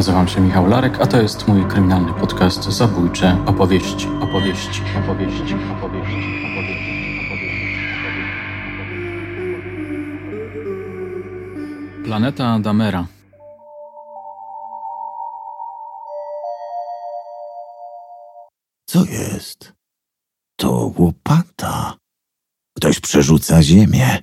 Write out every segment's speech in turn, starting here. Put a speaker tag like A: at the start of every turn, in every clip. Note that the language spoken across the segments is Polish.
A: Nazywam się Michał Larek, a to jest mój kryminalny podcast Zabójcze opowieści, opowieści, opowieści, opowieści, opowieści. Planeta Damera.
B: Co jest? To łopata. Ktoś przerzuca ziemię.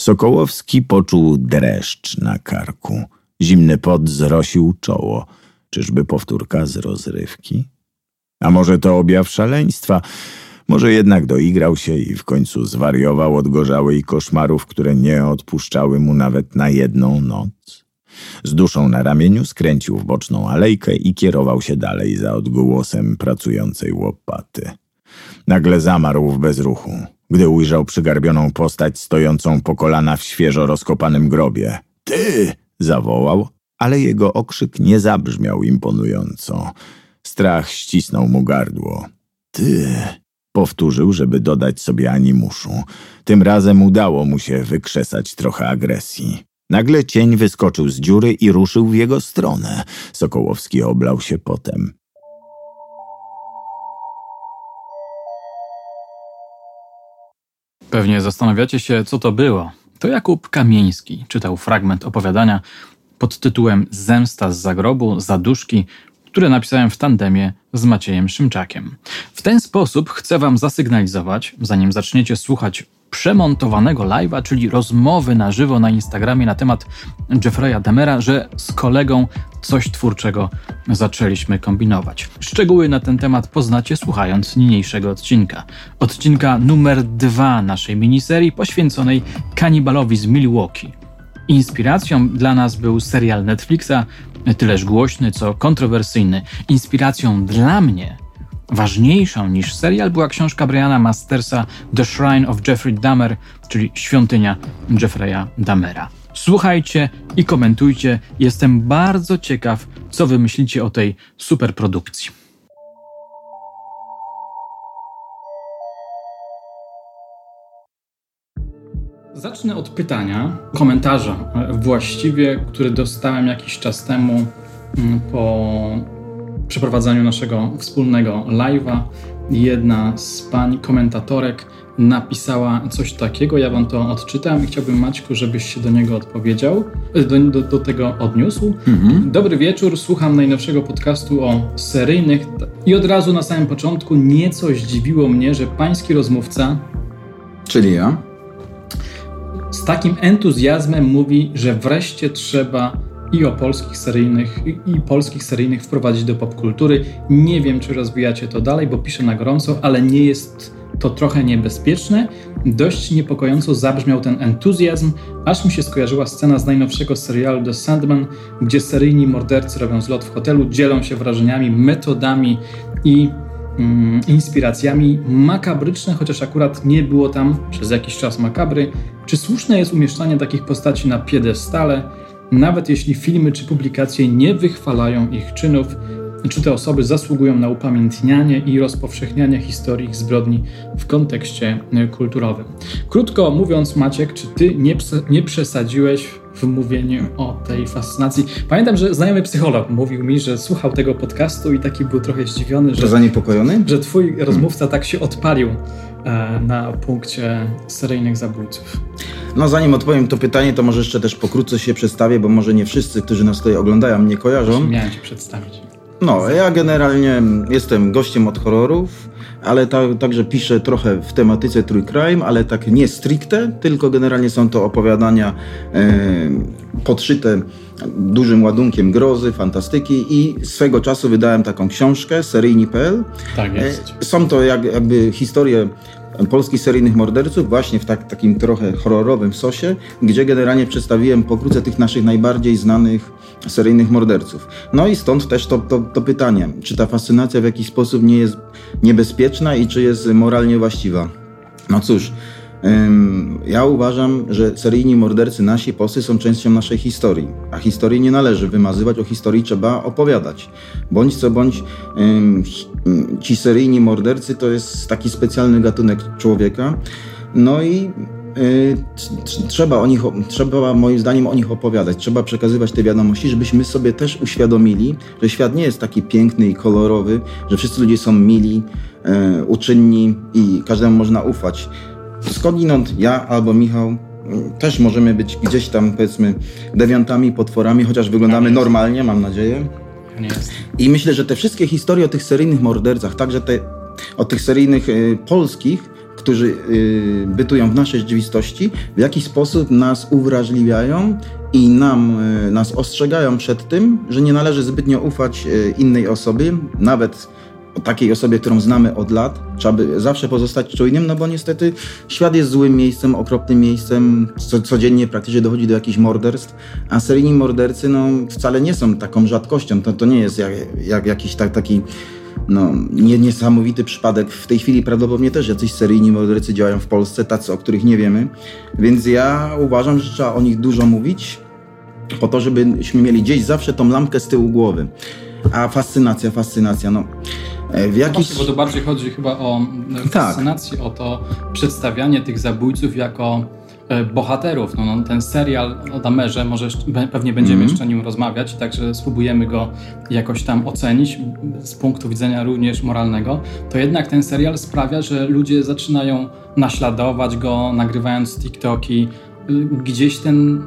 B: Sokołowski poczuł dreszcz na karku. Zimny pot zrosił czoło. Czyżby powtórka z rozrywki? A może to objaw szaleństwa? Może jednak doigrał się i w końcu zwariował od gorzałej koszmarów, które nie odpuszczały mu nawet na jedną noc? Z duszą na ramieniu skręcił w boczną alejkę i kierował się dalej za odgłosem pracującej łopaty. Nagle zamarł w bezruchu, gdy ujrzał przygarbioną postać stojącą po kolana w świeżo rozkopanym grobie. Ty! Zawołał, ale jego okrzyk nie zabrzmiał imponująco. Strach ścisnął mu gardło. Ty! Powtórzył, żeby dodać sobie animuszu. Tym razem udało mu się wykrzesać trochę agresji. Nagle cień wyskoczył z dziury i ruszył w jego stronę. Sokołowski oblał się potem.
A: Pewnie zastanawiacie się, co to było. To Jakub Kamieński czytał fragment opowiadania pod tytułem Zemsta z zagrobu, zaduszki, które napisałem w tandemie z Maciejem Szymczakiem. W ten sposób chcę Wam zasygnalizować, zanim zaczniecie słuchać przemontowanego live'a, czyli rozmowy na żywo na Instagramie na temat Jeffrey'a Demera, że z kolegą coś twórczego zaczęliśmy kombinować. Szczegóły na ten temat poznacie słuchając niniejszego odcinka. Odcinka numer dwa naszej miniserii poświęconej kanibalowi z Milwaukee. Inspiracją dla nas był serial Netflixa, tyleż głośny, co kontrowersyjny. Inspiracją dla mnie Ważniejszą niż serial była książka Briana Mastersa The Shrine of Jeffrey Dahmer, czyli Świątynia Jeffrey'a Dahmera. Słuchajcie i komentujcie. Jestem bardzo ciekaw, co wy myślicie o tej superprodukcji. Zacznę od pytania, komentarza właściwie, który dostałem jakiś czas temu mm, po przeprowadzaniu naszego wspólnego live'a jedna z pań komentatorek napisała coś takiego, ja wam to odczytam i chciałbym Maćku, żebyś się do niego odpowiedział, do, do, do tego odniósł. Mhm. Dobry wieczór, słucham najnowszego podcastu o seryjnych i od razu na samym początku nieco zdziwiło mnie, że pański rozmówca
C: Czyli ja?
A: Takim entuzjazmem mówi, że wreszcie trzeba i o polskich seryjnych, i polskich seryjnych wprowadzić do popkultury. Nie wiem, czy rozwijacie to dalej, bo piszę na gorąco, ale nie jest to trochę niebezpieczne. Dość niepokojąco zabrzmiał ten entuzjazm, aż mi się skojarzyła scena z najnowszego serialu The Sandman, gdzie seryjni mordercy robią zlot w hotelu, dzielą się wrażeniami, metodami i mm, inspiracjami makabryczne, chociaż akurat nie było tam przez jakiś czas makabry. Czy słuszne jest umieszczanie takich postaci na piedestale? nawet jeśli filmy czy publikacje nie wychwalają ich czynów, czy te osoby zasługują na upamiętnianie i rozpowszechnianie historii ich zbrodni w kontekście kulturowym. Krótko mówiąc, Maciek, czy ty nie, nie przesadziłeś w mówieniu o tej fascynacji? Pamiętam, że znajomy psycholog mówił mi, że słuchał tego podcastu i taki był trochę zdziwiony, że,
C: zaniepokojony?
A: że twój rozmówca tak się odpalił e, na punkcie seryjnych zabójców.
C: No zanim odpowiem to pytanie, to może jeszcze też pokrótce się przedstawię, bo może nie wszyscy, którzy nas tutaj oglądają, mnie kojarzą.
A: Miałem cię przedstawić.
C: No, ja generalnie jestem gościem od horrorów, ale ta, także piszę trochę w tematyce true crime, ale tak nie stricte, tylko generalnie są to opowiadania e, podszyte dużym ładunkiem grozy, fantastyki i swego czasu wydałem taką książkę, seryjni.pl.
A: Tak jest.
C: E, są to jak, jakby historie polskich seryjnych morderców właśnie w tak, takim trochę horrorowym sosie, gdzie generalnie przedstawiłem pokrótce tych naszych najbardziej znanych seryjnych morderców. No i stąd też to, to, to pytanie, czy ta fascynacja w jakiś sposób nie jest niebezpieczna i czy jest moralnie właściwa. No cóż, ja uważam, że seryjni mordercy nasi posy są częścią naszej historii, a historii nie należy wymazywać, o historii trzeba opowiadać. Bądź co bądź ci seryjni mordercy to jest taki specjalny gatunek człowieka. No i y, trzeba, o nich, trzeba moim zdaniem o nich opowiadać, trzeba przekazywać te wiadomości, żebyśmy sobie też uświadomili, że świat nie jest taki piękny i kolorowy, że wszyscy ludzie są mili, y, uczynni i każdemu można ufać. Skądinąd ja albo Michał też możemy być gdzieś tam, powiedzmy, dewiantami, potworami, chociaż wyglądamy normalnie, mam nadzieję. I myślę, że te wszystkie historie o tych seryjnych mordercach, także te o tych seryjnych y, polskich, którzy y, bytują w naszej rzeczywistości, w jakiś sposób nas uwrażliwiają i nam, y, nas ostrzegają przed tym, że nie należy zbytnio ufać y, innej osobie, nawet takiej osobie, którą znamy od lat. Trzeba by zawsze pozostać czujnym, no bo niestety świat jest złym miejscem, okropnym miejscem. Co, codziennie praktycznie dochodzi do jakichś morderstw, a seryjni mordercy no, wcale nie są taką rzadkością. To, to nie jest jak, jak jakiś tak, taki no, nie, niesamowity przypadek. W tej chwili prawdopodobnie też jacyś seryjni mordercy działają w Polsce, tacy, o których nie wiemy. Więc ja uważam, że trzeba o nich dużo mówić, po to, żebyśmy mieli gdzieś zawsze tą lampkę z tyłu głowy. A fascynacja, fascynacja, no.
A: E, w jakiś... No bo to bardziej chodzi chyba o e, fascynację, tak. o to przedstawianie tych zabójców jako e, bohaterów. No, no, ten serial o Damerze, może pewnie będziemy mm. jeszcze o nim rozmawiać, także spróbujemy go jakoś tam ocenić z punktu widzenia również moralnego. To jednak ten serial sprawia, że ludzie zaczynają naśladować go, nagrywając TikToki. Gdzieś ten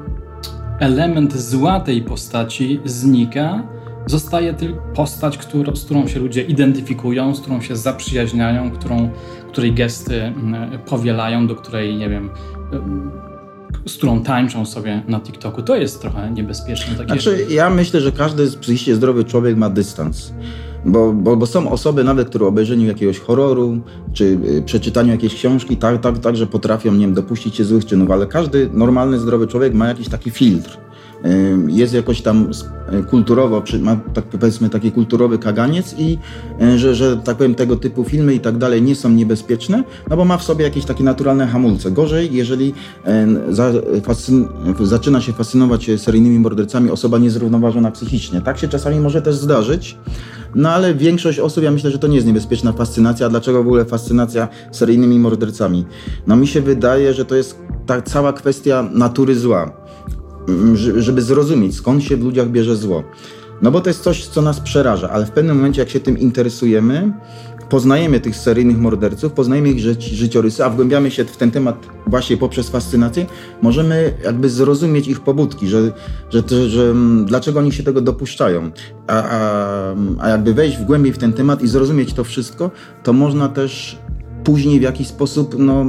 A: element zła tej postaci znika Zostaje tylko postać, którą, z którą się ludzie identyfikują, z którą się zaprzyjaźniają, którą, której gesty mm, powielają, do której, nie wiem, z którą tańczą sobie na TikToku. To jest trochę niebezpieczne. Takie
C: znaczy, ja myślę, że każdy psychicznie zdrowy człowiek ma dystans. Bo, bo, bo, są osoby nawet, które obejrzeniu jakiegoś horroru, czy y, przeczytaniu jakiejś książki, tak, tak, tak, że potrafią, nie wiem, dopuścić się złych czynów, ale każdy normalny, zdrowy człowiek ma jakiś taki filtr jest jakoś tam e, kulturowo, ma tak powiedzmy taki kulturowy kaganiec i e, że, że tak powiem tego typu filmy i tak dalej nie są niebezpieczne, no bo ma w sobie jakieś takie naturalne hamulce. Gorzej, jeżeli e, za, fascyn, zaczyna się fascynować seryjnymi mordercami osoba niezrównoważona psychicznie. Tak się czasami może też zdarzyć, no ale większość osób, ja myślę, że to nie jest niebezpieczna fascynacja. A dlaczego w ogóle fascynacja seryjnymi mordercami? No mi się wydaje, że to jest ta cała kwestia natury zła żeby zrozumieć, skąd się w ludziach bierze zło. No bo to jest coś, co nas przeraża, ale w pewnym momencie, jak się tym interesujemy, poznajemy tych seryjnych morderców, poznajemy ich ży życiorysy, a wgłębiamy się w ten temat właśnie poprzez fascynację, możemy jakby zrozumieć ich pobudki, że, że, że, że dlaczego oni się tego dopuszczają. A, a, a jakby wejść w głębiej w ten temat i zrozumieć to wszystko, to można też później w jakiś sposób no,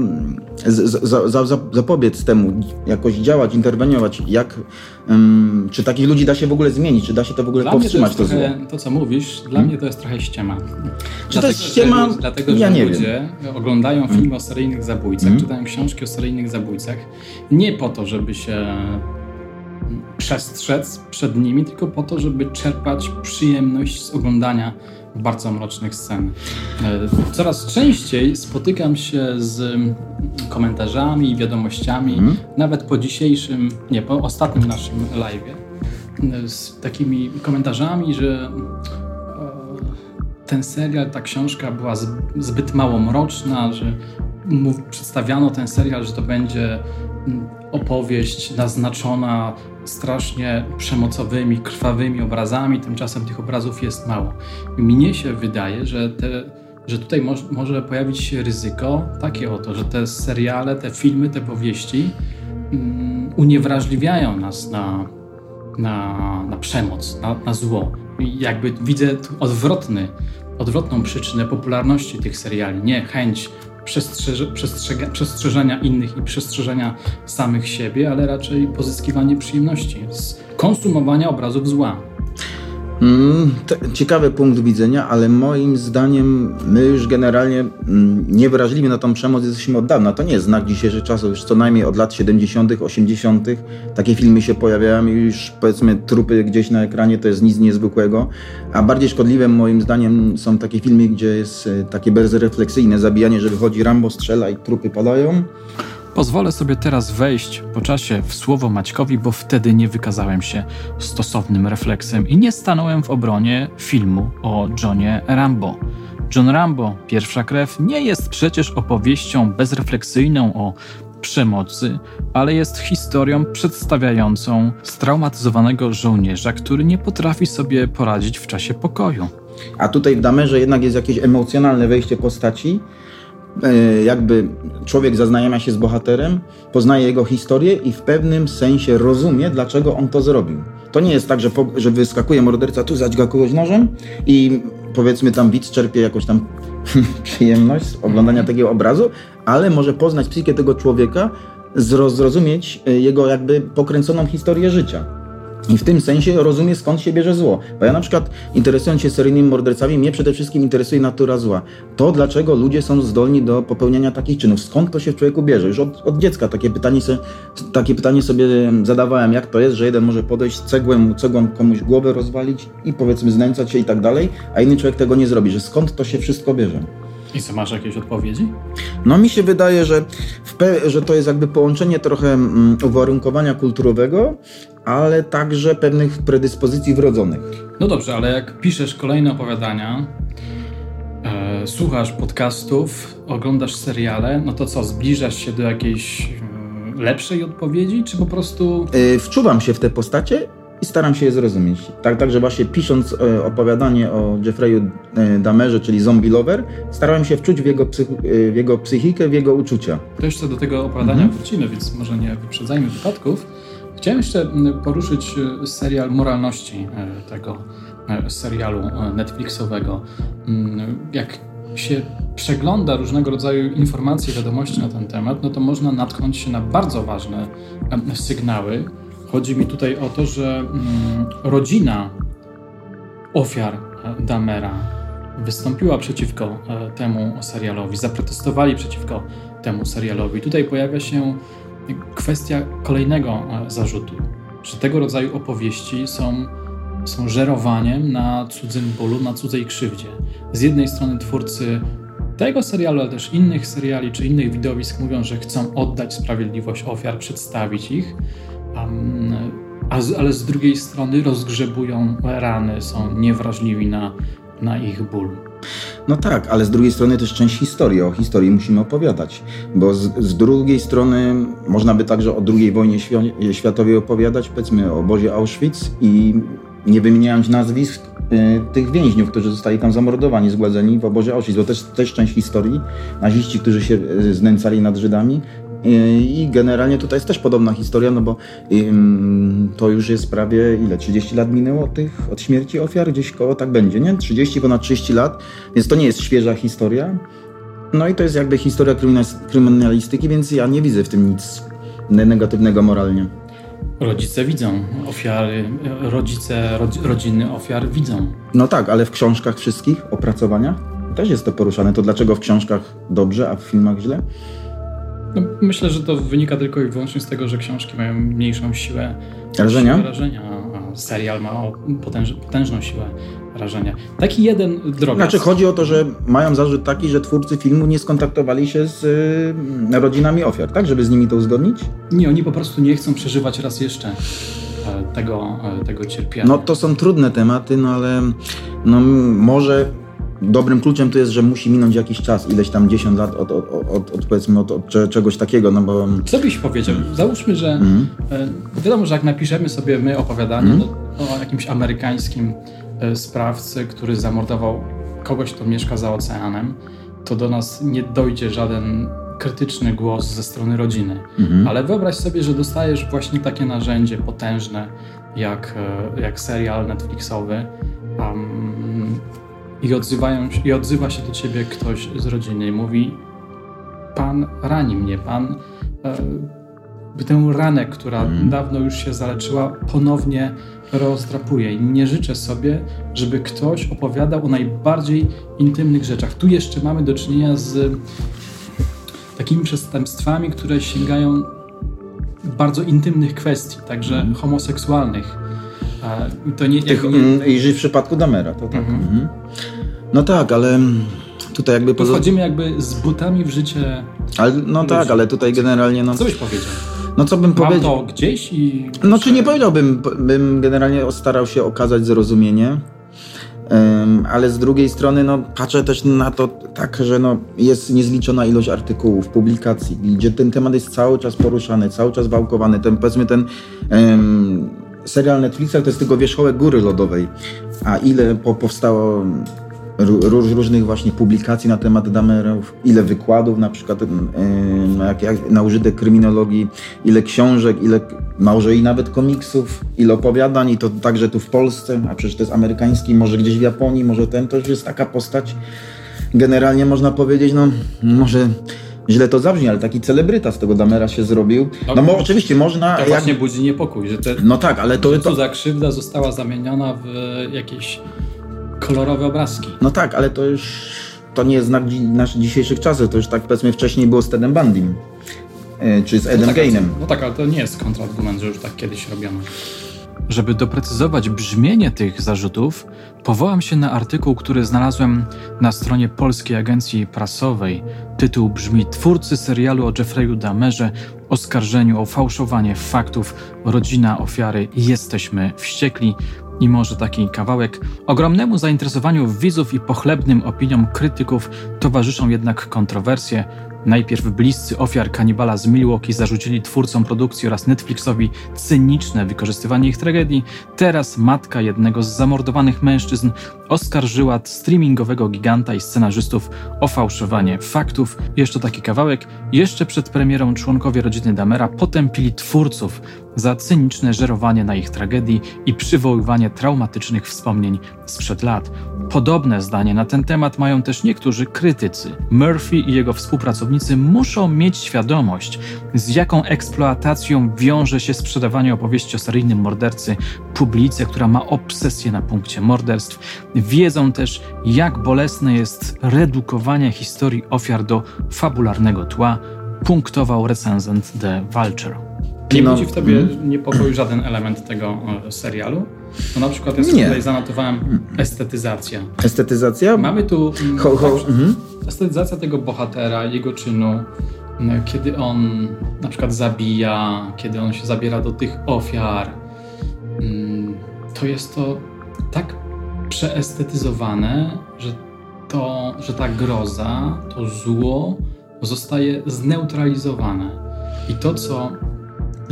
C: za, za, za, zapobiec temu, jakoś działać, interweniować. Jak, um, czy takich ludzi da się w ogóle zmienić? Czy da się to w ogóle
A: dla
C: powstrzymać?
A: To, trochę, to, co mówisz, dla hmm? mnie to jest trochę ściema. Czy
C: dlatego, to jest ściema?
A: Że, dlatego, że ja nie ludzie wiem. oglądają hmm? filmy o seryjnych zabójcach, hmm? czytają książki o seryjnych zabójcach nie po to, żeby się przestrzec przed nimi, tylko po to, żeby czerpać przyjemność z oglądania bardzo mrocznych scen. E, coraz częściej spotykam się z komentarzami i wiadomościami, hmm? nawet po dzisiejszym, nie, po ostatnim naszym live, e, z takimi komentarzami, że e, ten serial, ta książka była zbyt mało mroczna, że przedstawiano ten serial, że to będzie opowieść naznaczona strasznie przemocowymi, krwawymi obrazami, tymczasem tych obrazów jest mało. Mnie się wydaje, że, te, że tutaj mo może pojawić się ryzyko takie oto, że te seriale, te filmy, te powieści um, uniewrażliwiają nas na, na, na przemoc, na, na zło. Jakby widzę odwrotny, odwrotną przyczynę popularności tych seriali. Nie chęć przestrzeżenia innych i przestrzeżenia samych siebie, ale raczej pozyskiwanie przyjemności z konsumowania obrazów zła.
C: Mm, ciekawy punkt widzenia, ale moim zdaniem my już generalnie mm, niewrażliwi na tą przemoc jesteśmy od dawna. To nie jest znak dzisiejszych czasów, już co najmniej od lat 70., 80. Takie filmy się pojawiają i już powiedzmy trupy gdzieś na ekranie to jest nic niezwykłego. A bardziej szkodliwe moim zdaniem są takie filmy, gdzie jest e, takie bezrefleksyjne zabijanie, że wychodzi Rambo, strzela i trupy padają.
A: Pozwolę sobie teraz wejść po czasie w słowo Maćkowi, bo wtedy nie wykazałem się stosownym refleksem i nie stanąłem w obronie filmu o Johnie Rambo. John Rambo, pierwsza krew, nie jest przecież opowieścią bezrefleksyjną o przemocy, ale jest historią przedstawiającą straumatyzowanego żołnierza, który nie potrafi sobie poradzić w czasie pokoju.
C: A tutaj w Damerze jednak jest jakieś emocjonalne wejście postaci, jakby człowiek zaznajomia się z bohaterem, poznaje jego historię i w pewnym sensie rozumie, dlaczego on to zrobił. To nie jest tak, że, po, że wyskakuje morderca, tu zadźga kogoś nożem i powiedzmy tam widz czerpie jakąś tam przyjemność z oglądania takiego obrazu, ale może poznać psychikę tego człowieka, zrozumieć e, jego jakby pokręconą historię życia. I w tym sensie rozumie, skąd się bierze zło. Bo ja na przykład, interesując się seryjnymi mordercami, mnie przede wszystkim interesuje natura zła. To, dlaczego ludzie są zdolni do popełniania takich czynów. Skąd to się w człowieku bierze? Już od, od dziecka takie pytanie, se, takie pytanie sobie zadawałem, jak to jest, że jeden może podejść cegłem, cegłą komuś głowę rozwalić i powiedzmy znęcać się i tak dalej, a inny człowiek tego nie zrobi. Że skąd to się wszystko bierze?
A: I co, masz jakieś odpowiedzi?
C: No mi się wydaje, że, że to jest jakby połączenie trochę mm, uwarunkowania kulturowego, ale także pewnych predyspozycji wrodzonych.
A: No dobrze, ale jak piszesz kolejne opowiadania, e, słuchasz podcastów, oglądasz seriale, no to co, zbliżasz się do jakiejś e, lepszej odpowiedzi, czy po prostu...
C: E, wczuwam się w te postacie i staram się je zrozumieć. Tak, także właśnie pisząc e, opowiadanie o Jeffreyu e, Damerze, czyli Zombie Lover, starałem się wczuć w jego, e, w jego psychikę, w jego uczucia.
A: To jeszcze do tego opowiadania mhm. wrócimy, więc może nie wyprzedzajmy wypadków. Chciałem jeszcze poruszyć serial moralności tego serialu Netflixowego. Jak się przegląda różnego rodzaju informacje, wiadomości na ten temat, no to można natknąć się na bardzo ważne sygnały, Chodzi mi tutaj o to, że mm, rodzina ofiar e, Damera wystąpiła przeciwko e, temu serialowi, zaprotestowali przeciwko temu serialowi. Tutaj pojawia się kwestia kolejnego e, zarzutu, że tego rodzaju opowieści są, są żerowaniem na cudzym bólu, na cudzej krzywdzie. Z jednej strony twórcy tego serialu, ale też innych seriali czy innych widowisk mówią, że chcą oddać sprawiedliwość ofiar, przedstawić ich, ale z drugiej strony rozgrzebują rany, są niewrażliwi na, na ich ból.
C: No tak, ale z drugiej strony też część historii. O historii musimy opowiadać, bo z, z drugiej strony można by także o II wojnie światowej opowiadać, powiedzmy o obozie Auschwitz i nie wymieniając nazwisk y, tych więźniów, którzy zostali tam zamordowani, zgładzeni w obozie Auschwitz, bo też, też część historii, naziści, którzy się y, znęcali nad Żydami, i generalnie tutaj jest też podobna historia, no bo to już jest prawie ile? 30 lat minęło od, tych, od śmierci ofiar, gdzieś koło tak będzie, nie? 30, ponad 30 lat, więc to nie jest świeża historia. No i to jest jakby historia kryminalistyki, więc ja nie widzę w tym nic negatywnego moralnie.
A: Rodzice widzą ofiary, rodzice, rodziny ofiar widzą.
C: No tak, ale w książkach wszystkich, opracowaniach też jest to poruszane. To dlaczego w książkach dobrze, a w filmach źle?
A: No, myślę, że to wynika tylko i wyłącznie z tego, że książki mają mniejszą siłę
C: rażenia,
A: rażenia a serial ma potęż, potężną siłę rażenia. Taki jeden drobiazg.
C: Znaczy chodzi o to, że mają zarzut taki, że twórcy filmu nie skontaktowali się z y, rodzinami ofiar, tak? Żeby z nimi to uzgodnić?
A: Nie, oni po prostu nie chcą przeżywać raz jeszcze e, tego, e, tego cierpienia.
C: No to są trudne tematy, no ale no, może dobrym kluczem to jest, że musi minąć jakiś czas, ileś tam 10 lat od, od, od, od powiedzmy od, od, czegoś takiego, no bo...
A: Co byś powiedział? Załóżmy, że mm. wiadomo, że jak napiszemy sobie my opowiadanie mm. o jakimś amerykańskim e, sprawcy, który zamordował kogoś, kto mieszka za oceanem, to do nas nie dojdzie żaden krytyczny głos ze strony rodziny. Mm. Ale wyobraź sobie, że dostajesz właśnie takie narzędzie potężne, jak, e, jak serial Netflixowy, um, i, odzywają, i odzywa się do ciebie ktoś z rodziny i mówi: Pan rani mnie, pan e, tę ranę, która mm. dawno już się zaleczyła, ponownie rozdrapuje. I nie życzę sobie, żeby ktoś opowiadał o najbardziej intymnych rzeczach. Tu jeszcze mamy do czynienia z takimi przestępstwami, które sięgają bardzo intymnych kwestii, także mm. homoseksualnych.
C: To nie, Tych, nie... Mm, I w przypadku Damera, to tak. Mhm. Mhm. No tak, ale tutaj jakby...
A: Poza... Wchodzimy jakby z butami w życie...
C: Ale, no tak, ale tutaj generalnie... No...
A: Co byś powiedział?
C: No co bym powiedział?
A: to gdzieś i...
C: No czy nie powiedziałbym, bym generalnie starał się okazać zrozumienie. ale z drugiej strony no, patrzę też na to tak, że no, jest niezliczona ilość artykułów, publikacji, gdzie ten temat jest cały czas poruszany, cały czas wałkowany. Ten, powiedzmy ten um, serial Netflixa to jest tylko wierzchołek góry lodowej, a ile po, powstało różnych właśnie publikacji na temat damerów, ile wykładów na przykład yy, jak, jak, na użytek kryminologii, ile książek, ile może i nawet komiksów, ile opowiadań i to także tu w Polsce, a przecież to jest amerykański, może gdzieś w Japonii, może ten, to już jest taka postać, generalnie można powiedzieć, no może źle to zabrzmi, ale taki celebryta z tego Damera się zrobił. No, no bo oczywiście można...
A: To jak... właśnie budzi niepokój, że te,
C: no tak, ale to...
A: to... za krzywda została zamieniona w jakieś kolorowe obrazki.
C: No tak, ale to już to nie jest znak naszych dzisiejszych czasów. To już tak powiedzmy wcześniej było z Tedem Bandym. E, czy z Edem
A: no tak,
C: Gainem.
A: No tak, ale to nie jest kontrargument, że już tak kiedyś robiono. Żeby doprecyzować brzmienie tych zarzutów, powołam się na artykuł, który znalazłem na stronie Polskiej Agencji Prasowej. Tytuł brzmi Twórcy serialu o Jeffrey'u Damerze oskarżeniu o fałszowanie faktów, rodzina ofiary, jesteśmy wściekli i może taki kawałek. Ogromnemu zainteresowaniu widzów i pochlebnym opiniom krytyków towarzyszą jednak kontrowersje. Najpierw bliscy ofiar kanibala z Milwaukee zarzucili twórcom produkcji oraz Netflixowi cyniczne wykorzystywanie ich tragedii. Teraz matka jednego z zamordowanych mężczyzn oskarżyła streamingowego giganta i scenarzystów o fałszowanie faktów. Jeszcze taki kawałek. Jeszcze przed premierą członkowie rodziny Damera potępili twórców za cyniczne żerowanie na ich tragedii i przywoływanie traumatycznych wspomnień sprzed lat. Podobne zdanie na ten temat mają też niektórzy krytycy. Murphy i jego współpracownicy muszą mieć świadomość, z jaką eksploatacją wiąże się sprzedawanie opowieści o seryjnym mordercy publice, która ma obsesję na punkcie morderstw. Wiedzą też, jak bolesne jest redukowanie historii ofiar do fabularnego tła, punktował recenzent The Vulture. Nie budzi w tobie mm. niepokoju żaden element tego e, serialu? To na przykład ja sobie tutaj zanotowałem estetyzacja.
C: Estetyzacja?
A: Mamy tu mm, ho, ho, mhm. estetyzacja tego bohatera, jego czynu, kiedy on na przykład zabija, kiedy on się zabiera do tych ofiar. Mm, to jest to tak przeestetyzowane, że, to, że ta groza, to zło zostaje zneutralizowane. I to, co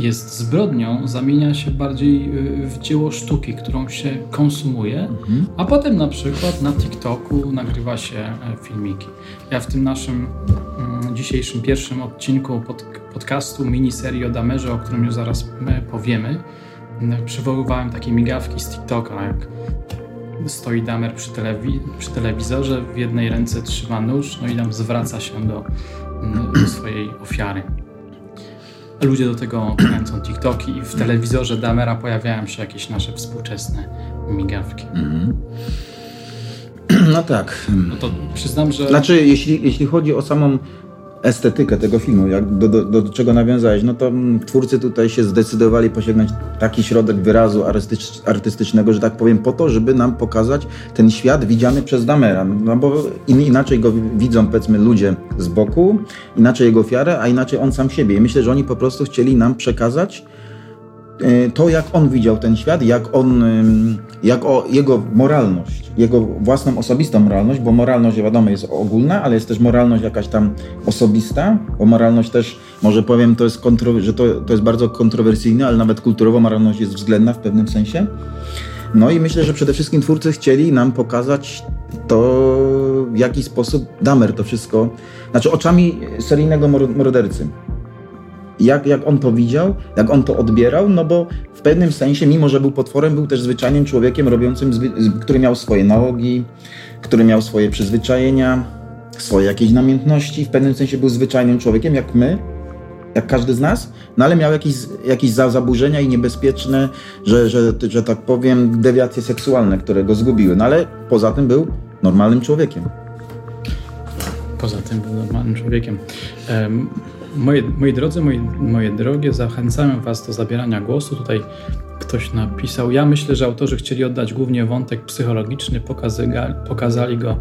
A: jest zbrodnią, zamienia się bardziej y, w dzieło sztuki, którą się konsumuje, mhm. a potem na przykład na TikToku nagrywa się e, filmiki. Ja w tym naszym mm, dzisiejszym pierwszym odcinku pod, podcastu, miniserii o Damerze, o którym już zaraz powiemy, przywoływałem takie migawki z TikToka, jak stoi Damer przy, telewi przy telewizorze, w jednej ręce trzyma nóż, no i tam zwraca się do, do swojej ofiary ludzie do tego kręcą TikToki i w telewizorze Damera pojawiają się jakieś nasze współczesne migawki. Mm.
C: No tak.
A: No to przyznam, że...
C: Znaczy, jeśli, jeśli chodzi o samą estetykę tego filmu, jak do, do, do, czego nawiązałeś, no to mm, twórcy tutaj się zdecydowali posięgnąć taki środek wyrazu artystycz, artystycznego, że tak powiem, po to, żeby nam pokazać ten świat widziany przez Damera. No bo in, inaczej go widzą, powiedzmy, ludzie z boku, inaczej jego ofiarę, a inaczej on sam siebie. I myślę, że oni po prostu chcieli nam przekazać to, jak on widział ten świat, jak on, jak o jego moralność, jego własną osobistą moralność, bo moralność, wiadomo, jest ogólna, ale jest też moralność jakaś tam osobista, bo moralność też, może powiem, to jest że to, to jest bardzo kontrowersyjne, ale nawet kulturowo moralność jest względna w pewnym sensie. No i myślę, że przede wszystkim twórcy chcieli nam pokazać to, w jaki sposób Damer to wszystko, znaczy oczami seryjnego mordercy jak, jak on to widział, jak on to odbierał, no bo w pewnym sensie, mimo że był potworem, był też zwyczajnym człowiekiem robiącym, który miał swoje nałogi, który miał swoje przyzwyczajenia, swoje jakieś namiętności, w pewnym sensie był zwyczajnym człowiekiem, jak my, jak każdy z nas, no ale miał jakieś, jakieś zaburzenia i niebezpieczne, że, że, że tak powiem, dewiacje seksualne, które go zgubiły, no ale poza tym był normalnym człowiekiem.
A: Poza tym był normalnym człowiekiem. Um, Moje, moi drodzy, moi, moje drogie, zachęcamy Was do zabierania głosu. Tutaj ktoś napisał. Ja myślę, że autorzy chcieli oddać głównie wątek psychologiczny, pokazali, pokazali go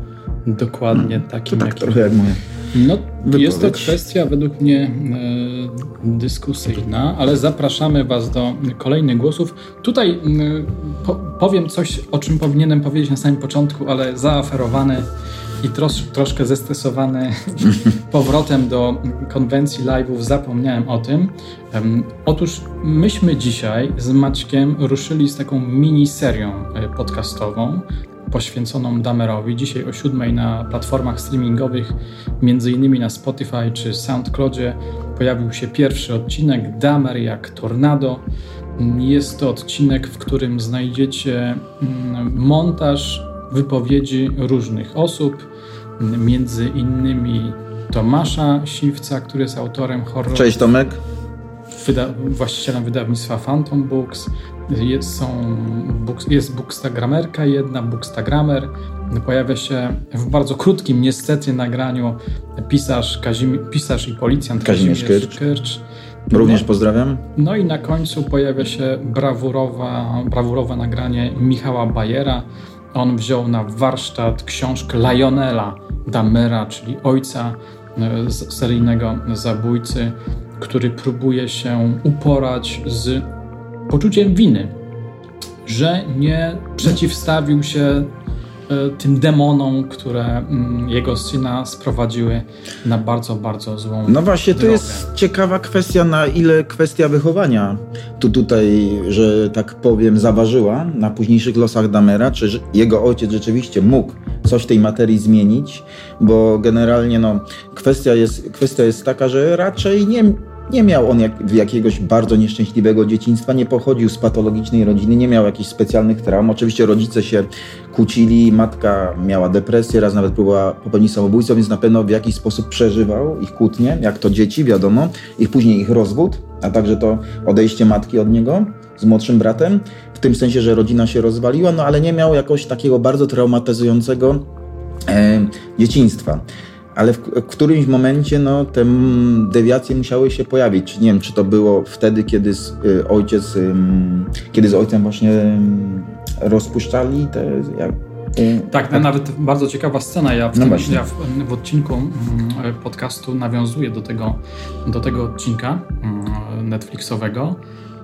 A: dokładnie takim,
C: to tak jakim... trochę jak moje.
A: No, jest to kwestia według mnie dyskusyjna, ale zapraszamy Was do kolejnych głosów. Tutaj mm, po, powiem coś, o czym powinienem powiedzieć na samym początku, ale zaaferowany i trosz, troszkę zestresowany powrotem do konwencji live'ów zapomniałem o tym. Otóż myśmy dzisiaj z Maćkiem ruszyli z taką mini serią e, podcastową poświęconą Damerowi. Dzisiaj o siódmej na platformach streamingowych, między innymi na Spotify czy SoundCloudzie, pojawił się pierwszy odcinek Damer jak tornado. Jest to odcinek, w którym znajdziecie mm, montaż wypowiedzi różnych osób, między innymi Tomasza Siwca, który jest autorem horroru.
C: Cześć Tomek.
A: Wyda właścicielem wydawnictwa Phantom Books. Jest, są, jest bookstagramerka jedna, bookstagramer. Pojawia się w bardzo krótkim, niestety, nagraniu pisarz, Kazim, pisarz i policjant
C: Kazimierz, Kazimierz Kyrcz. Również pozdrawiam.
A: No i na końcu pojawia się brawurowa, brawurowe nagranie Michała Bajera. On wziął na warsztat książkę Lionela Damera, czyli ojca e, seryjnego zabójcy, który próbuje się uporać z poczuciem winy, że nie przeciwstawił się tym demonom, które mm, jego syna sprowadziły na bardzo, bardzo złą
C: No właśnie,
A: drogę.
C: to jest ciekawa kwestia, na ile kwestia wychowania tu tutaj, że tak powiem, zaważyła na późniejszych losach Damera, czy jego ojciec rzeczywiście mógł coś w tej materii zmienić, bo generalnie no, kwestia, jest, kwestia jest taka, że raczej nie nie miał on jak, jakiegoś bardzo nieszczęśliwego dzieciństwa, nie pochodził z patologicznej rodziny, nie miał jakichś specjalnych traum. Oczywiście rodzice się kłócili, matka miała depresję, raz nawet próbowała popełnić samobójstwo, więc na pewno w jakiś sposób przeżywał ich kłótnie, jak to dzieci, wiadomo, ich później ich rozwód, a także to odejście matki od niego z młodszym bratem, w tym sensie, że rodzina się rozwaliła, no ale nie miał jakoś takiego bardzo traumatyzującego e, dzieciństwa ale w, w, którymś momencie no, te dewiacje musiały się pojawić. Nie wiem, czy to było wtedy, kiedy z, y, ojciec, y, kiedy z ojcem właśnie y, rozpuszczali te. Jak,
A: tak, tak, nawet bardzo ciekawa scena. Ja w, no tym, ja w, w odcinku mm, podcastu nawiązuję do tego, do tego odcinka mm, Netflixowego,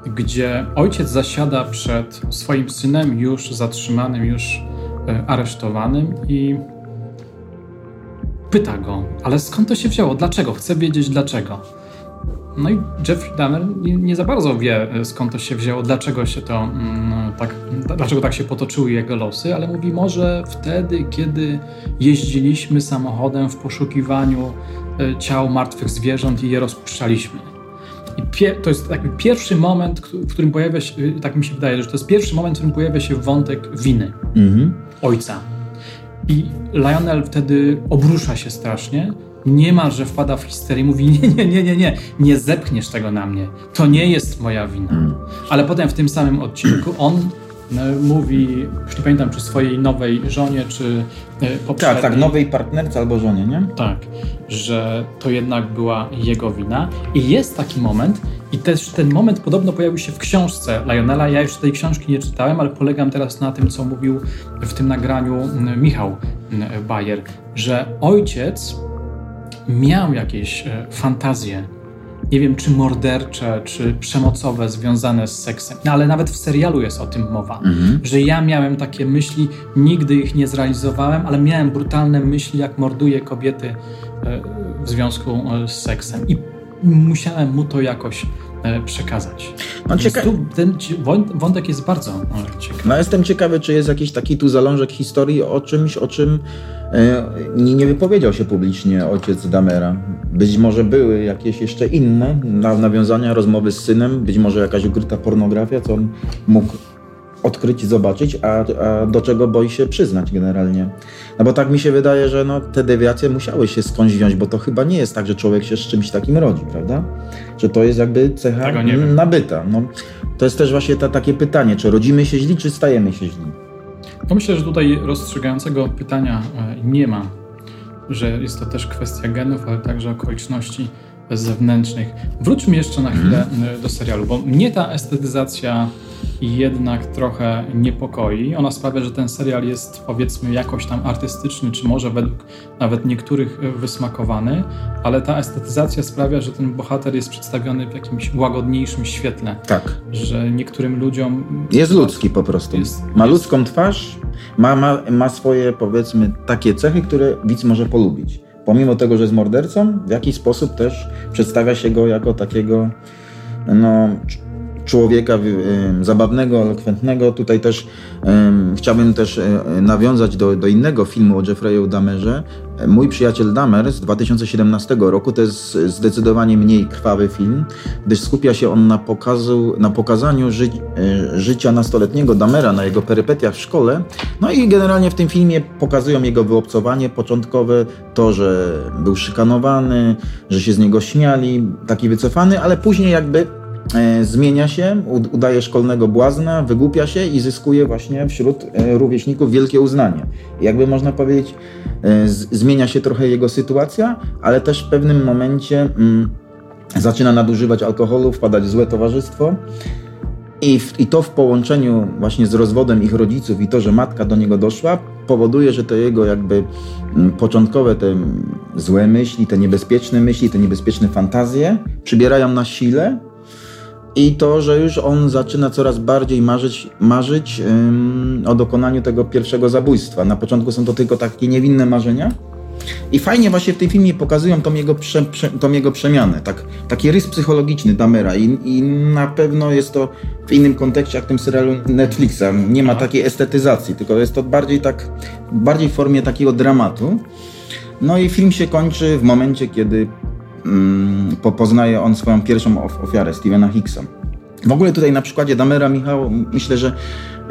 A: gdzie ojciec zasiada przed swoim synem, już zatrzymanym, już aresztowanym i pyta go, ale skąd to się wzięło? Dlaczego? Chce wiedzieć dlaczego. No i Jeffrey Dahmer nie, za bardzo wie, e, skąd to się wzięło, dlaczego się to mm, tak, dlaczego tak się potoczyły jego losy, ale mówi może wtedy, kiedy jeździliśmy samochodem w poszukiwaniu e, ciał martwych zwierząt i je rozpuszczaliśmy. I to jest taki pierwszy moment, w którym pojawia się, tak mi się wydaje, że to jest pierwszy moment, w którym pojawia się wątek winy mhm. ojca i Lionel wtedy obrusza się strasznie, niemalże wpada w histerię mówi: Nie, nie, nie, nie, nie, nie zepchniesz tego na mnie. To nie jest moja wina. Mm. Ale potem w tym samym odcinku on mówi, już nie pamiętam, czy swojej nowej żonie, czy
C: e, poprzedniej. Tak, tak, nowej partnerce albo żonie, nie?
A: Tak, że to jednak była jego wina. I jest taki moment, i też ten moment podobno pojawił się w książce Lionela. Ja już tej książki nie czytałem, ale polegam teraz na tym, co mówił w tym nagraniu Michał Bayer, że ojciec miał jakieś e, fantazje nie wiem, czy mordercze, czy przemocowe, związane z seksem. No, ale nawet w serialu jest o tym mowa, mhm. że ja miałem takie myśli, nigdy ich nie zrealizowałem, ale miałem brutalne myśli, jak morduję kobiety e, w związku e, z seksem. I musiałem mu to jakoś przekazać. No, cieka... ten wątek jest bardzo ciekawy.
C: No, jestem ciekawy, czy jest jakiś taki tu zalążek historii o czymś, o czym E, nie, nie wypowiedział się publicznie ojciec Damera. Być może były jakieś jeszcze inne nawiązania, rozmowy z synem, być może jakaś ukryta pornografia, co on mógł odkryć i zobaczyć, a, a, do czego boi się przyznać generalnie. No bo tak mi się wydaje, że no, te dewiacje musiały się skądś wziąć, bo to chyba nie jest tak, że człowiek się z czymś takim rodzi, prawda? Że to jest jakby cecha nabyta. No, to jest też właśnie ta, takie pytanie, czy rodzimy się źli, czy stajemy się źli?
A: No myślę, że tutaj rozstrzygającego pytania e, nie ma, że jest to też kwestia genów, ale także okoliczności zewnętrznych. Wróćmy jeszcze na chwilę mhm. do serialu, bo mnie ta estetyzacja jednak trochę niepokoi. Ona sprawia, że ten serial jest powiedzmy jakoś tam artystyczny, czy może według nawet niektórych wysmakowany, ale ta estetyzacja sprawia, że ten bohater jest przedstawiony w jakimś łagodniejszym świetle.
C: Tak.
A: Że niektórym ludziom...
C: Jest ludzki po prostu. Jest, ma jest... ludzką twarz, ma, ma, ma swoje powiedzmy takie cechy, które widz może polubić. Pomimo tego, że jest mordercą, w jakiś sposób też przedstawia się go jako takiego no, człowieka zabawnego, elokwentnego. Tutaj też chciałbym też e, nawiązać do, do innego filmu o Jeffrey'u Damerze. Mój przyjaciel Damer z 2017 roku to jest zdecydowanie mniej krwawy film, gdyż skupia się on na, pokazu, na pokazaniu ży, e, życia nastoletniego Damera, na jego perypetiach w szkole. No i generalnie w tym filmie pokazują jego wyobcowanie początkowe, to, że był szykanowany, że się z niego śmiali, taki wycofany, ale później jakby zmienia się, udaje szkolnego błazna, wygłupia się i zyskuje właśnie wśród e, rówieśników wielkie uznanie. Jakby można powiedzieć, e, zmienia się trochę jego sytuacja, ale też w pewnym momencie mm, zaczyna nadużywać alkoholu, wpadać w złe towarzystwo. I, w, I to w połączeniu właśnie z rozwodem ich rodziców i to, że matka do niego doszła, powoduje, że te jego jakby mm, początkowe te złe myśli, te niebezpieczne myśli, te niebezpieczne fantazje przybierają na sile i to, że już on zaczyna coraz bardziej marzyć, marzyć ym, o dokonaniu tego pierwszego zabójstwa. Na początku są to tylko takie niewinne marzenia. I fajnie właśnie w tym filmie pokazują tą jego, prze, prze, tą jego przemianę, tak, taki rys psychologiczny Damera I, i na pewno jest to w innym kontekście jak tym serialu Netflixa. Nie ma takiej estetyzacji, tylko jest to bardziej tak, bardziej w formie takiego dramatu. No i film się kończy w momencie, kiedy Mm, poznaje on swoją pierwszą ofiarę, Stevena Hicksa. W ogóle tutaj na przykładzie Damera Michał myślę, że,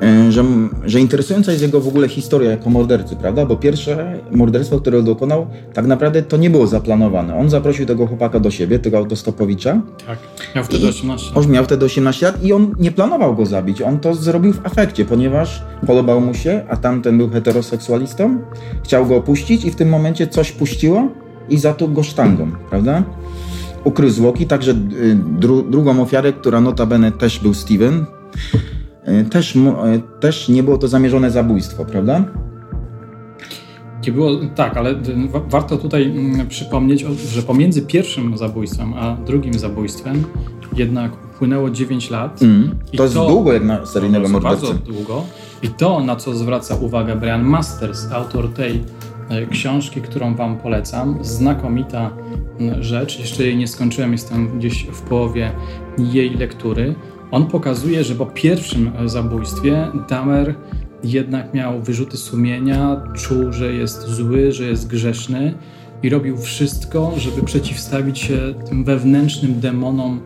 C: e, że, że interesująca jest jego w ogóle historia jako mordercy, prawda? Bo pierwsze morderstwo, które dokonał, tak naprawdę to nie było zaplanowane. On zaprosił tego chłopaka do siebie, tego autostopowicza.
A: Tak, miał wtedy 18
C: lat. On miał wtedy 18 lat i on nie planował go zabić. On to zrobił w afekcie, ponieważ podobał mu się, a tamten był heteroseksualistą. Chciał go opuścić i w tym momencie coś puściło i za to go sztangą, prawda? Ukrył zwłoki, także y, dru, drugą ofiarę, która notabene też był Steven, y, też, y, też nie było to zamierzone zabójstwo, prawda?
A: Nie było, tak, ale warto tutaj mm, przypomnieć, że pomiędzy pierwszym zabójstwem a drugim zabójstwem jednak upłynęło 9 lat. Mm,
C: to jest to, długo jak na seryjnego mordercy.
A: Bardzo długo. I to, na co zwraca uwagę Brian Masters, autor tej książki, którą Wam polecam. Znakomita rzecz. Jeszcze jej nie skończyłem, jestem gdzieś w połowie jej lektury. On pokazuje, że po pierwszym zabójstwie Damer jednak miał wyrzuty sumienia, czuł, że jest zły, że jest grzeszny i robił wszystko, żeby przeciwstawić się tym wewnętrznym demonom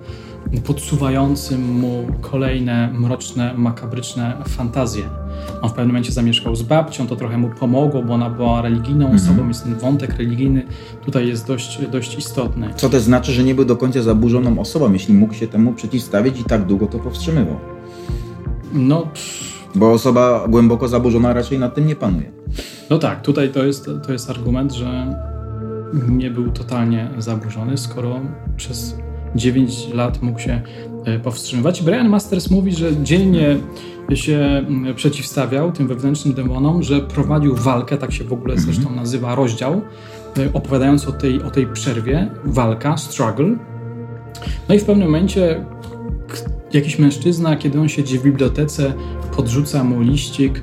A: podsuwającym mu kolejne mroczne, makabryczne fantazje. On w pewnym momencie zamieszkał z babcią, to trochę mu pomogło, bo ona była religijną mhm. osobą, więc ten wątek religijny tutaj jest dość, dość istotny.
C: Co też znaczy, że nie był do końca zaburzoną osobą, jeśli mógł się temu przeciwstawić i tak długo to powstrzymywał.
A: No...
C: Bo osoba głęboko zaburzona raczej nad tym nie panuje.
A: No tak, tutaj to jest, to jest argument, że nie był totalnie zaburzony, skoro przez 9 lat mógł się e, powstrzymywać. Brian Masters mówi, że dzielnie się mm, przeciwstawiał tym wewnętrznym demonom, że prowadził walkę, tak się w ogóle mhm. zresztą nazywa rozdział, e, opowiadając o tej, o tej przerwie, walka, struggle. No i w pewnym momencie jakiś mężczyzna, kiedy on siedzi w bibliotece, podrzuca mu liścik,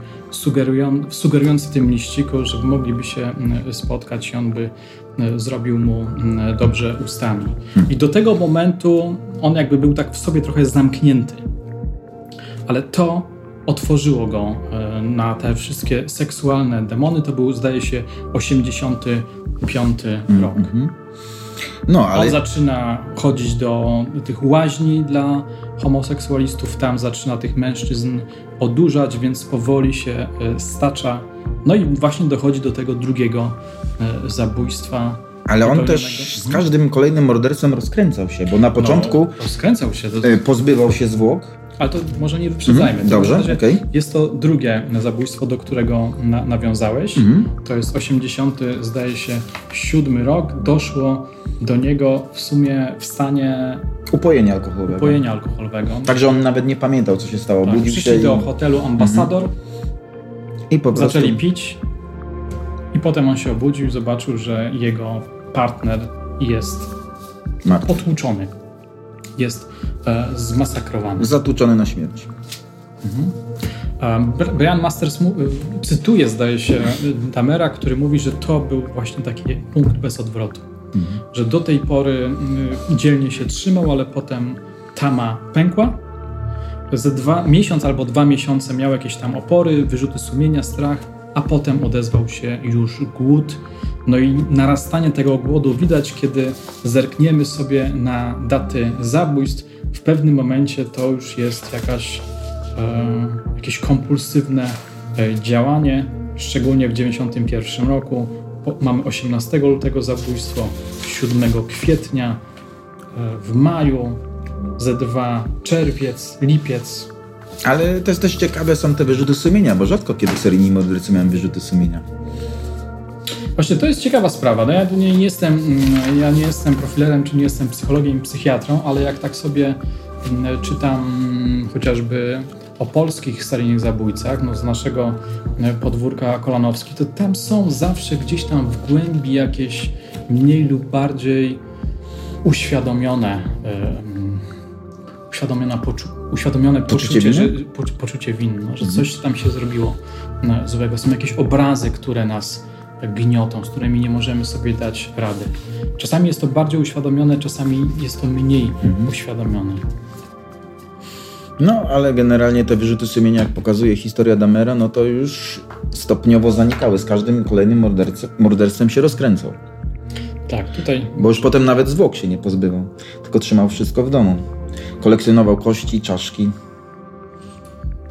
A: sugerujący tym liściku, że mogliby się mm, spotkać i on by zrobił mu mm, dobrze ustami. I do tego momentu on jakby był tak w sobie trochę zamknięty. Ale to otworzyło go e, na te wszystkie seksualne demony. To był, zdaje się, 85 mm rok. No, ale... On zaczyna chodzić do tych łaźni dla homoseksualistów, tam zaczyna tych mężczyzn odurzać, więc powoli się e, stacza. No i właśnie dochodzi do tego drugiego e, zabójstwa.
C: Ale on też z każdym kolejnym mordercą rozkręcał się, bo na no, początku
A: no, rozkręcał się.
C: To... E, pozbywał się zwłok,
A: Ale to może nie wyprzedzajmy.
C: Mhm, dobrze, okej.
A: Jest to drugie zabójstwo, do którego na, nawiązałeś.
C: Mhm.
A: To jest 80, zdaje się, siódmy rok. Doszło do niego w sumie w stanie
C: Upojenie alkoholowego.
A: pojenia alkoholowego.
C: Także on nawet nie pamiętał, co się stało.
A: Tak,
C: Budził się i,
A: do hotelu Ambasador,
C: i po prostu...
A: zaczęli pić i potem on się obudził i zobaczył, że jego partner jest
C: Martwy.
A: potłuczony. Jest e, zmasakrowany.
C: Zatłuczony na śmierć.
A: Um, Br- Brian Masters cytuje, zdaje się, Damera, który mówi, że to był właśnie taki punkt bez odwrotu. Że do tej pory y, dzielnie się trzymał, ale potem tama pękła. Ze dwa, miesiąc albo dwa miesiące miał jakieś tam opory, wyrzuty sumienia, strach, a potem odezwał się już głód. No i narastanie tego głodu widać, kiedy zerkniemy sobie na daty zabójstw. W pewnym momencie to już jest jakaś e, jakieś kompulsywne e, działanie, szczególnie w 1991 roku. Mamy 18 lutego zabójstwo, 7 kwietnia, e, w maju, Z2 czerwiec, lipiec.
C: Ale też też ciekawe są te wyrzuty sumienia, bo rzadko kiedy seryjni mordercy mają wyrzuty sumienia.
A: Właśnie to jest ciekawa sprawa. No ja nie jestem, mm, ja nie jestem profilerem, czy nie jestem psychologiem, psychiatrą, ale jak tak sobie mm, czytam mm, chociażby o polskich seryjnych zabójcach, no z naszego podwórka Kolanowski, to tam są zawsze gdzieś tam w głębi jakieś mniej lub bardziej uświadomione, mm, uświadomione, poczu, uświadomione
C: Poczucie
A: poczucie, że, po, poczucie winy, no, że coś tam się zrobiło e, złego. Są jakieś obrazy, które nas gniotą, z którymi nie możemy sobie dać rady. Czasami jest to bardziej uświadomione, czasami jest to mniej uświadomione.
C: No, ale generalnie te wyrzuty sumienia, jak pokazuje historia Damera, no to już stopniowo zanikały. Z każdym kolejnym mordercem, morderstwem się rozkręcał.
A: Tak, tutaj
C: Bo już potem nawet zwłok się nie pozbywał, tylko trzymał wszystko w domu. Kolekcjonował kości, czaszki.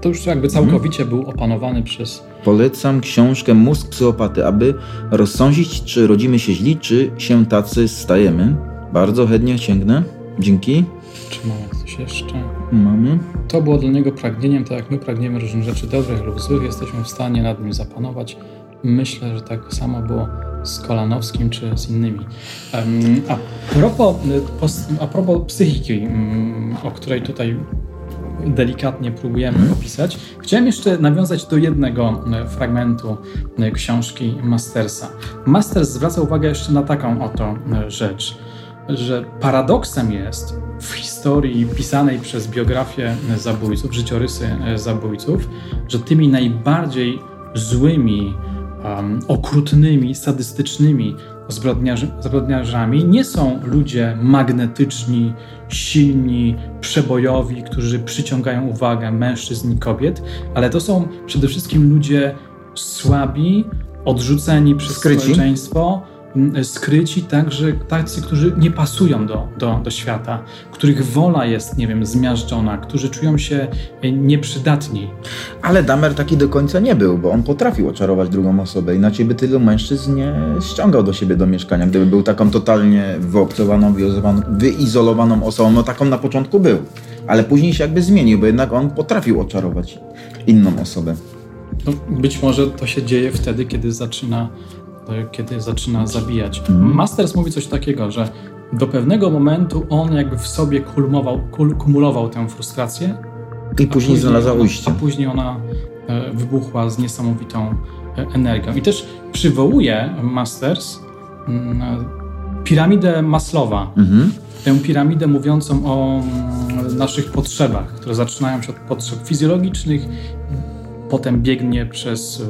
A: to już jakby całkowicie był opanowany przez
C: Polecam książkę Mózg psychopaty, aby rozsądzić, czy rodzimy się źli, czy się tacy stajemy. Bardzo chętnie sięgnę. Dzięki.
A: czy mamy coś jeszcze?
C: Mamy.
A: To było dla niego pragnieniem, tak jak my pragniemy różnych rzeczy dobrych lub złych, jesteśmy w stanie nad nim zapanować. Myślę, że tak samo było z Kolanowskim czy z innymi. A propos, y, a propos psychiki, mm, o której tutaj delikatnie próbujemy opisać, chciałem jeszcze nawiązać do jednego y, fragmentu y, książki Mastersa. Masters zwraca uwagę jeszcze na taką oto rzecz, że paradoksem jest w historii pisanej przez biografię zabójców, życiorysy zabójców, że tymi najbardziej złymi, um, okrutnymi, sadystycznymi zbrodniarzami nie są ludzie magnetyczni, silni, przebojowi, którzy przyciągają uwagę mężczyzn i kobiet, ale to są przede wszystkim ludzie słabi, odrzuceni przez
C: Skryci.
A: społeczeństwo, skryci, także tacy, którzy nie pasują do, do, do świata, których wola jest, nie wiem, zmiażdżona, którzy czują się e, nieprzydatni.
C: Ale Damer taki do końca nie był, bo on potrafił oczarować drugą osobę. Inaczej by tylu mężczyzn nie ściągał do siebie do mieszkania, gdyby był taką totalnie wyobcowaną, wyizolowaną, osobą. No taką na początku był, ale później się jakby zmienił, bo jednak on potrafił oczarować inną osobę.
A: No, być może to się dzieje wtedy, kiedy zaczyna, kiedy zaczyna zabijać. Masters mówi coś takiego, że do pewnego momentu on jakby w sobie kumulował, kumulował tę frustrację,
C: I później znalazła ujście.
A: A później ona e, wybuchła z niesamowitą e, energią. I też przywołuje Masters mm, piramidę Maslowa.
C: Mhm.
A: Tę piramidę mówiącą o mm, naszych potrzebach, które zaczynają się od potrzeb fizjologicznych, potem biegnie przez y,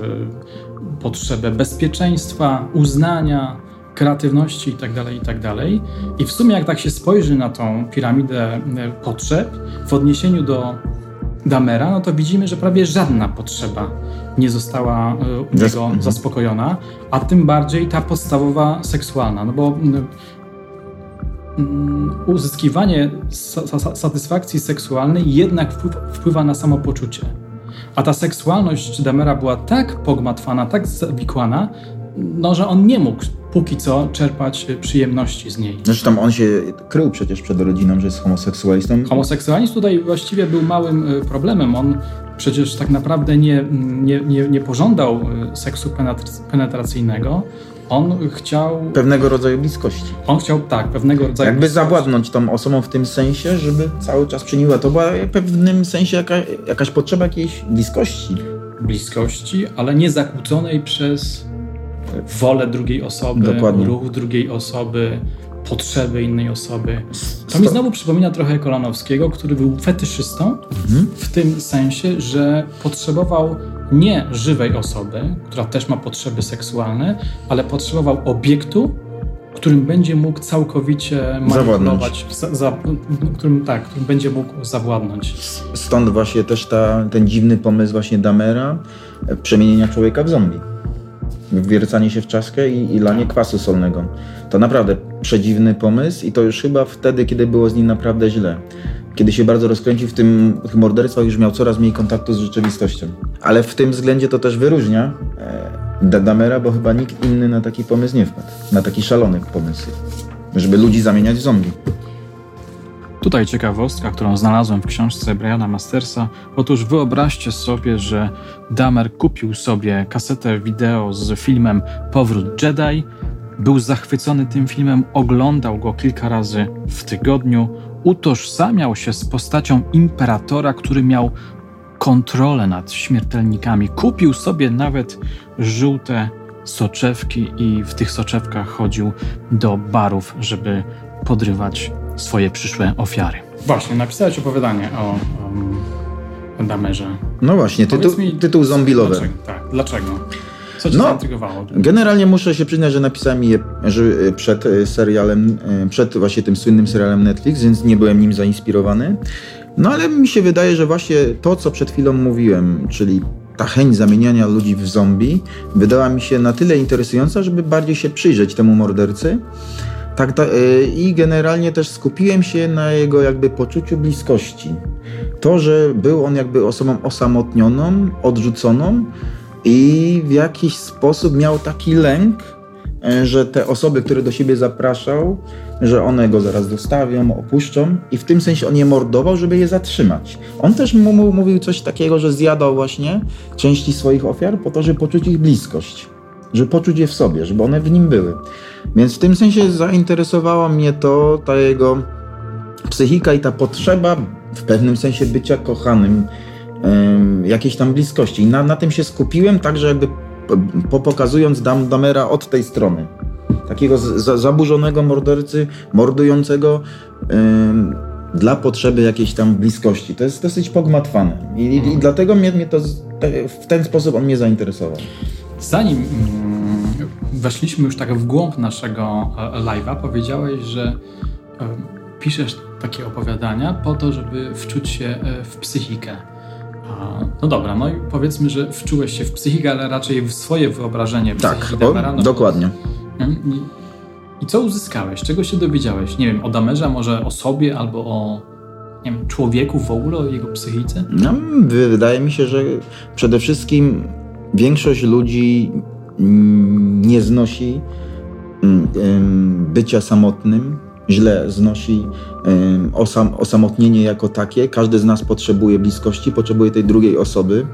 A: potrzebę bezpieczeństwa, uznania, kreatywności itd., itd. I w sumie jak tak się spojrzy na tą piramidę y, potrzeb w odniesieniu do Damera, no to widzimy, że prawie żadna potrzeba nie została y, u niego
C: mhm.
A: zaspokojona, a tym bardziej ta podstawowa seksualna, no bo mm, uzyskiwanie sa- sa- satysfakcji seksualnej jednak wpływa na samopoczucie. A ta seksualność Damera była tak pogmatwana, tak zawikłana, no, że on nie mógł póki co czerpać przyjemności z niej.
C: Zresztą on się krył przecież przed rodziną, że jest homoseksualistą.
A: Homoseksualizm tutaj właściwie był małym y, problemem. On przecież tak naprawdę nie, nie, nie, nie pożądał y, seksu penetracyjnego. On chciał.
C: Pewnego rodzaju bliskości.
A: On chciał, tak, pewnego rodzaju.
C: Jakby bliskości. zawładnąć tą osobą w tym sensie, żeby cały czas czyniła. To była w pewnym sensie jaka, jakaś potrzeba jakiejś bliskości.
A: Bliskości, ale nie zakłóconej przez wolę drugiej osoby, Dokładnie. ruch drugiej osoby, potrzeby innej osoby. To mi znowu przypomina trochę Kolanowskiego, który był fetyszystą mhm. w tym sensie, że potrzebował nie żywej osoby, która też ma potrzeby seksualne, ale potrzebował obiektu, którym będzie mógł całkowicie manipulować, za, za, którym, tak, którym będzie mógł zawładnąć.
C: Stąd właśnie też ta, ten dziwny pomysł właśnie Damera przemienienia człowieka w zombie wwiercanie się w czaszkę i, i lanie kwasu solnego. To naprawdę przedziwny pomysł i to już chyba wtedy, kiedy było z nim naprawdę źle. Kiedy się bardzo rozkręcił w tym w morderstwach, już miał coraz mniej kontaktu z rzeczywistością. Ale w tym względzie to też wyróżnia e, Dadamera, bo chyba nikt inny na taki pomysł nie wpadł. Na taki szalony pomysł. Żeby ludzi zamieniać w zombie.
A: Tutaj ciekawostka, którą znalazłem w książce Briana Mastersa. Otóż wyobraźcie sobie, że Damer kupił sobie kasetę wideo z filmem Powrót Jedi, był zachwycony tym filmem, oglądał go kilka razy w tygodniu, utożsamiał się z postacią imperatora, który miał kontrolę nad śmiertelnikami. Kupił sobie nawet żółte soczewki i w tych soczewkach chodził do barów, żeby podrywać swoje przyszłe ofiary. Właśnie, napisałeś opowiadanie o um, Damerze.
C: No właśnie, tytuł, mi, tytuł.
A: Dlaczego? Tak, dlaczego? Co cię no?
C: Generalnie muszę się przyznać, że napisałem je y, przed y, serialem, y, przed właśnie tym słynnym serialem Netflix, więc nie byłem nim zainspirowany. No ale mi się wydaje, że właśnie to, co przed chwilą mówiłem, czyli ta chęć zamieniania ludzi w zombie, wydała mi się na tyle interesująca, żeby bardziej się przyjrzeć temu mordercy. Tak, ta, y, I generalnie też skupiłem się na jego jakby poczuciu bliskości. To, że był on jakby osobą osamotnioną, odrzuconą i w jakiś sposób miał taki lęk, y, że te osoby, które do siebie zapraszał, że one go zaraz dostawią, opuszczą i w tym sensie on je mordował, żeby je zatrzymać. On też mówił coś takiego, że zjadał właśnie części swoich ofiar po to, żeby poczuć ich bliskość żeby poczuć je w sobie, żeby one w nim były. Więc w tym sensie zainteresowała mnie to, ta jego psychika i ta potrzeba w pewnym sensie bycia kochanym, jakiejś tam bliskości. I na, na tym się skupiłem, także jakby po, pokazując Dam Damera od tej strony. Takiego zaburzonego mordercy, mordującego dla potrzeby jakiejś tam bliskości. To jest dosyć pogmatwane. I, i, i mhm. dlatego mnie, mnie to w ten sposób on mnie zainteresował.
A: Zanim mm, weszliśmy już tak w głąb naszego e, live'a, powiedziałeś, że piszesz takie opowiadania po to, żeby wczuć się e, w psychikę. No dobra, no i powiedzmy, że wczułeś się w psychikę, ale raczej w swoje wyobrażenie.
C: Tak, o, dokładnie.
A: I, I co uzyskałeś? Czego się dowiedziałeś? Nie wiem, o Damerze, może o sobie albo o nie wiem, człowieku w ogóle, o jego psychice?
C: No, wydaje mi się, że przede wszystkim Większość ludzi nie znosi mm, bycia samotnym, źle znosi osam, osamotnienie jako takie. Każdy z nas potrzebuje bliskości, potrzebuje tej drugiej osoby.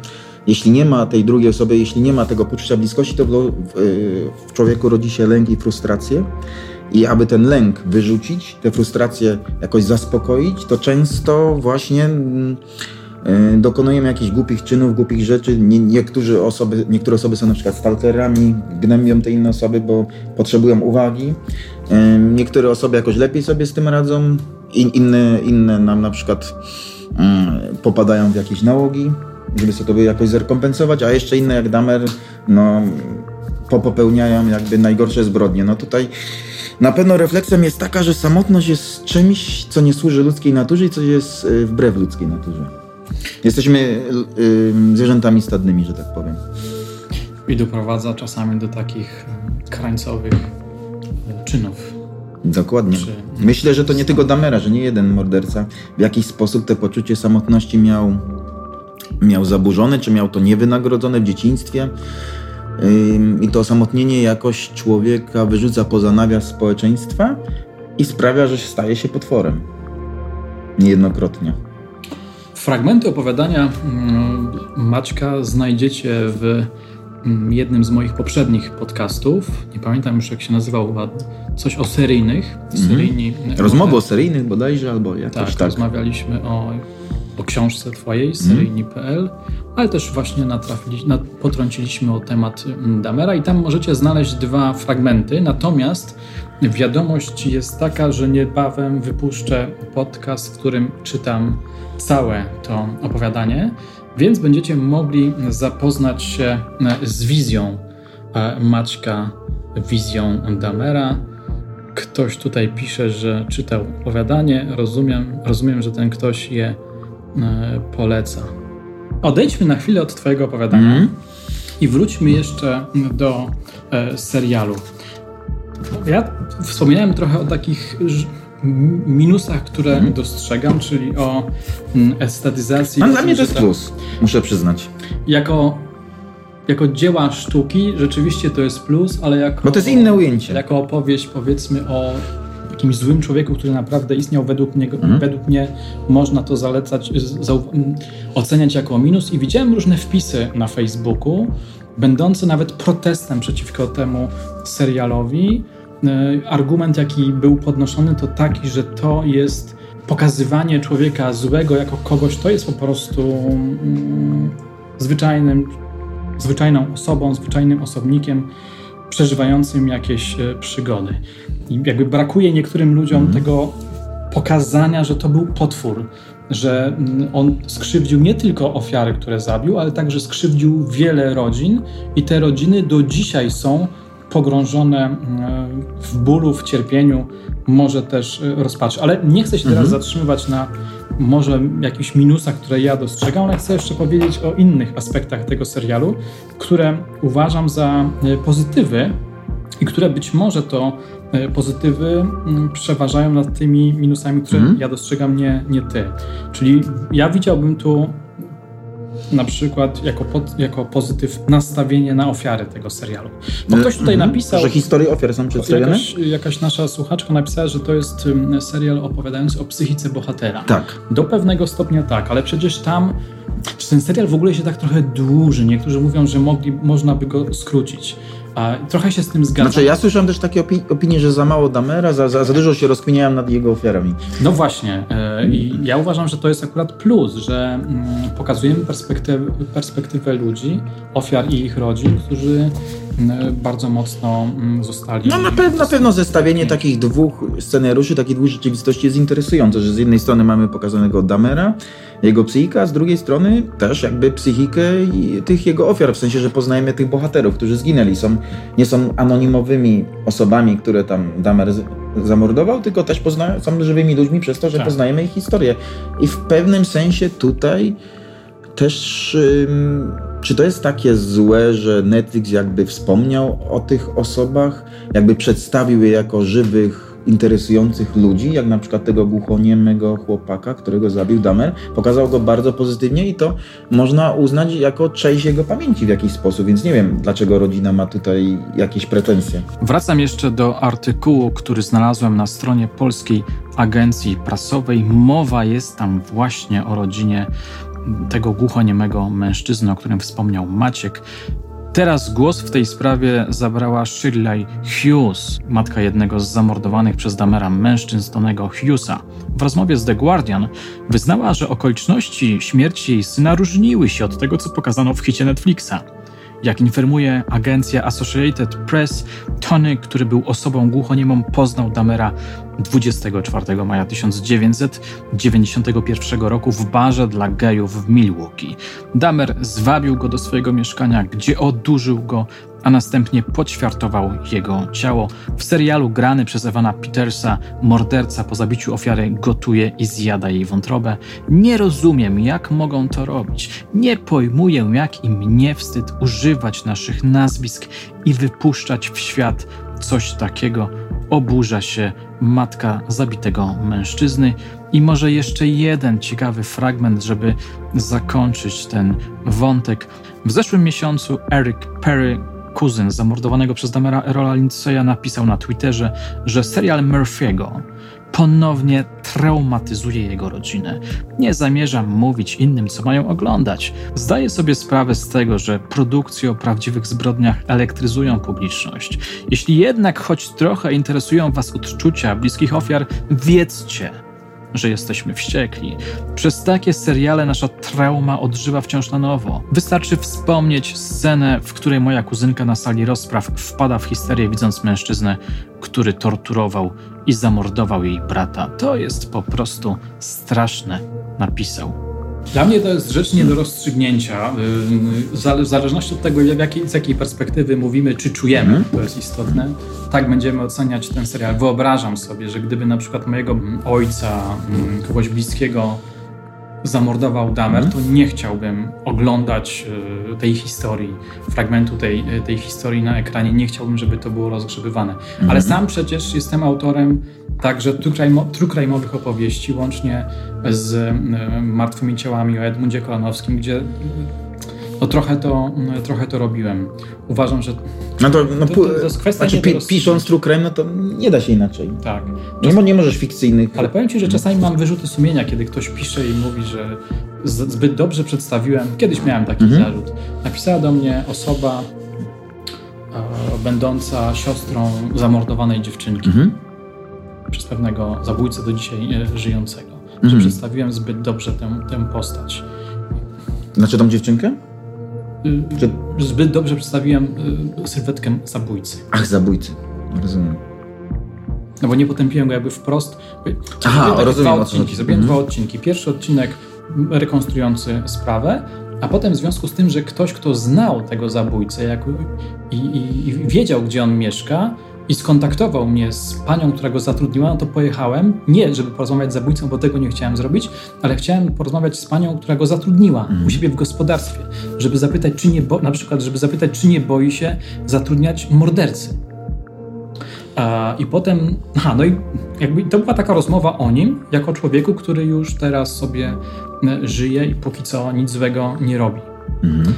C: Jeśli nie ma tej drugiej osoby, jeśli nie ma tego poczucia bliskości, to w, w człowieku rodzi się lęk i frustrację. I aby ten lęk wyrzucić, tę frustrację jakoś zaspokoić, to często właśnie mm, E, dokonujemy jakichś głupich czynów, głupich rzeczy. Nie, niektórzy osoby, niektóre osoby są na przykład stalkerami, gnębią te inne osoby, bo potrzebują uwagi. Niektóre osoby jakoś lepiej sobie z tym radzą, In, inne, inne nam na przykład mm, popadają w jakieś nałogi, żeby sobie to jakoś zrekompensować, a jeszcze inne jak Damer, no popełniają jakby najgorsze zbrodnie. No tutaj na pewno refleksją jest taka, że samotność jest czymś, co nie służy ludzkiej naturze i co jest e, wbrew ludzkiej naturze. Jesteśmy y, zwierzętami stadnymi, że tak powiem.
A: I doprowadza czasami do takich krańcowych czynów.
C: Dokładnie. Czy... Myślę, że to nie tylko Damera, że nie jeden morderca w jakiś sposób to poczucie samotności miał, miał zaburzone, czy miał to niewynagrodzone w dzieciństwie. I to osamotnienie jakoś człowieka wyrzuca poza nawias społeczeństwa i sprawia, że staje się potworem. Niejednokrotnie.
A: Fragmenty opowiadania Maćka znajdziecie w jednym z moich poprzednich podcastów. Nie pamiętam już, jak się nazywał, coś o seryjnych.
C: Mhm. Seryjni, Rozmowy o seryjnych bodajże, albo jakoś
A: tak. tak. rozmawialiśmy o, o książce twojej, mhm. seryjni.pl, ale też właśnie natrafili, potrąciliśmy o temat Damera i tam możecie znaleźć dwa fragmenty. Natomiast wiadomość jest taka, że niebawem wypuszczę podcast, w którym czytam całe to opowiadanie. Więc będziecie mogli zapoznać się e, z wizją e, Maćka, wizją Damera. Ktoś tutaj pisze, że czytał opowiadanie. Rozumiem, rozumiem że ten ktoś je e, poleca. Odejdźmy na chwilę od Twojego opowiadania mm. i wróćmy jeszcze do serialu. Ja wspomniałem trochę o takich minusach, które mhm. dostrzegam, czyli o estetyzacji.
C: A dla mnie to jest plus, muszę przyznać.
A: Jako, jako dzieła sztuki rzeczywiście to jest plus, ale jako...
C: Bo to jest inne ujęcie.
A: Jako opowieść powiedzmy o jakimś złym człowieku, który naprawdę istniał, według mnie, mhm. według mnie można to zalecać, oceniać jako minus i widziałem różne wpisy na Facebooku, będące nawet protestem przeciwko temu serialowi, argument, jaki był podnoszony, to taki, że to jest pokazywanie człowieka złego jako kogoś, to jest po prostu mm, zwyczajnym, zwyczajną osobą, zwyczajnym osobnikiem przeżywającym jakieś e, przygody. I jakby brakuje niektórym ludziom mm. tego pokazania, że to był potwór, że mm, on skrzywdził nie tylko ofiary, które zabił, ale także skrzywdził wiele rodzin i te rodziny do dzisiaj są pogrążone e, w bólu, w cierpieniu, może też e, rozpaczy. Ale nie chcę się teraz mhm. zatrzymywać na może jakichś minusach, które ja dostrzegam, ale chcę jeszcze powiedzieć o innych aspektach tego serialu, które uważam za e, pozytywy i które być może to pozytywy przeważają nad tymi minusami, które mhm. ja dostrzegam, nie, nie ty. Czyli ja widziałbym tu na przykład jako, pod, jako pozytyw nastawienie na ofiary tego serialu. Bo ktoś tutaj mhm. napisał...
C: Że historie ofiar są przedstawione?
A: Jakaś, jakaś nasza słuchaczka napisała, że to jest serial opowiadający o psychice bohatera.
C: Tak.
A: Do pewnego stopnia tak, ale przecież tam ten serial w ogóle się tak trochę dłuży. Niektórzy mówią, że mogli, można by go skrócić. A trochę się z tym zgadzam.
C: Znaczy, ja słyszałem też takie opi opinie, że za mało Damera, za, za, za dużo się rozkminiałem nad jego ofiarami.
A: No właśnie. I ja uważam, że to jest akurat plus, że yy, pokazujemy perspektywę, perspektywę ludzi, ofiar i ich rodzin, którzy yy, bardzo mocno mm, zostali.
C: No na, pe na pewno zestawienie takich dwóch scenariuszy, takich dwóch rzeczywistości jest interesujące, że z jednej strony mamy pokazanego Damera, jego psychika, z drugiej strony też jakby psychikę tych jego ofiar, w sensie, że poznajemy tych bohaterów, którzy zginęli. Są, nie są anonimowymi osobami, które tam Damer zamordował, tylko też pozna, są żywymi ludźmi przez to, że tak. poznajemy ich historię. I w pewnym sensie tutaj też... czy to jest takie złe, że Netflix jakby wspomniał o tych osobach, jakby przedstawił je jako żywych interesujących ludzi, jak na przykład tego głuchoniemego chłopaka, którego zabił Damer, pokazał go bardzo pozytywnie i to można uznać jako część jego pamięci w jakiś sposób, więc nie wiem, dlaczego rodzina ma tutaj jakieś pretensje.
A: Wracam jeszcze do artykułu, który znalazłem na stronie polskiej agencji prasowej. Mowa jest tam właśnie o rodzinie tego głuchoniemego mężczyzny, o którym wspomniał Maciek. Teraz głos w tej sprawie zabrała Shirley Hughes, matka jednego z zamordowanych przez Damera mężczyzn Tonego Hughesa. W rozmowie z The Guardian wyznała, że okoliczności śmierci jej syna różniły się od tego, co pokazano w hicie Netflixa. Jak informuje agencja Associated Press, Tony, który był osobą głuchoniemą, poznał Damera 24 maja 1991 roku w barze dla gejów w Milwaukee. Damer zwabił go do swojego mieszkania, gdzie odurzył go a następnie poćwiartował jego ciało. W serialu grany przez Evana Petersa morderca po zabiciu ofiary gotuje i zjada jej wątrobę. Nie rozumiem, jak mogą to robić. Nie pojmuję, jak im nie wstyd używać naszych nazwisk i wypuszczać w świat coś takiego. Oburza się matka zabitego mężczyzny. I może jeszcze jeden ciekawy fragment, żeby zakończyć ten wątek. W zeszłym miesiącu Eric Perry
D: kuzyn zamordowanego przez Damera Erola Lindsaya, napisał na Twitterze, że serial Murphy'ego ponownie traumatyzuje jego rodzinę. Nie zamierzam mówić innym, co mają oglądać. Zdaję sobie sprawę z tego, że produkcje o prawdziwych zbrodniach elektryzują publiczność. Jeśli jednak choć trochę interesują Was odczucia bliskich ofiar, wiedzcie, że jesteśmy wściekli. Przez takie seriale nasza trauma odżywa wciąż na nowo. Wystarczy wspomnieć scenę, w której moja kuzynka na sali rozpraw wpada w histerię, widząc mężczyznę, który torturował i zamordował jej brata. To jest po prostu straszne, napisał.
A: Dla mnie to jest rzecz nie do rozstrzygnięcia. W zależności od tego, jakiej, z jakiej perspektywy mówimy, czy czujemy, mm. to jest istotne, tak będziemy oceniać ten serial. Wyobrażam sobie, że gdyby na przykład mojego ojca, kogoś bliskiego zamordował Damer, mm. to nie chciałbym oglądać y, tej historii, fragmentu tej, tej historii na ekranie. Nie chciałbym, żeby to było rozgrzebywane. Mm. Ale sam przecież jestem autorem także true crime'owych opowieści, łącznie z y, Martwymi Ciałami o Edmundzie Kolanowskim, gdzie no trochę to, trochę to robiłem. Uważam, że
C: no to, no, to, to, to jest kwestia znaczy, pi, pisząc true crime, no to nie da się inaczej.
A: Tak.
C: Nie, nie możesz fikcyjnych...
A: Ale powiem Ci, że czasami mam wyrzuty sumienia, kiedy ktoś pisze i mówi, że zbyt dobrze przedstawiłem. Kiedyś miałem taki mhm. zarzut. Napisała do mnie osoba e, będąca siostrą zamordowanej dziewczynki mhm. przez pewnego zabójcę do dzisiaj e, żyjącego. Mhm. Że przedstawiłem zbyt dobrze tę, tę postać.
C: Znaczy tą dziewczynkę?
A: Czy... Zbyt dobrze przedstawiłem y, sylwetkę zabójcy.
C: Ach, zabójcy. Rozumiem.
A: No bo nie potępiłem go jakby wprost.
C: Aha, rozumiem.
A: Dwa odcinki. Zrobiłem dwa odcinki. Pierwszy odcinek rekonstruujący sprawę, a potem w związku z tym, że ktoś, kto znał tego zabójcę jak, i, i, i wiedział, gdzie on mieszka, i skontaktował mnie z panią, która go zatrudniła, no to pojechałem, nie żeby porozmawiać z zabójcą, bo tego nie chciałem zrobić, ale chciałem porozmawiać z panią, która go zatrudniła mhm. u siebie w gospodarstwie, żeby zapytać, czy nie, bo, na przykład, żeby zapytać, czy nie boi się zatrudniać mordercy. I potem, aha, no i jakby to była taka rozmowa o nim, jako człowieku, który już teraz sobie e, żyje i póki co nic złego nie robi. Mhm.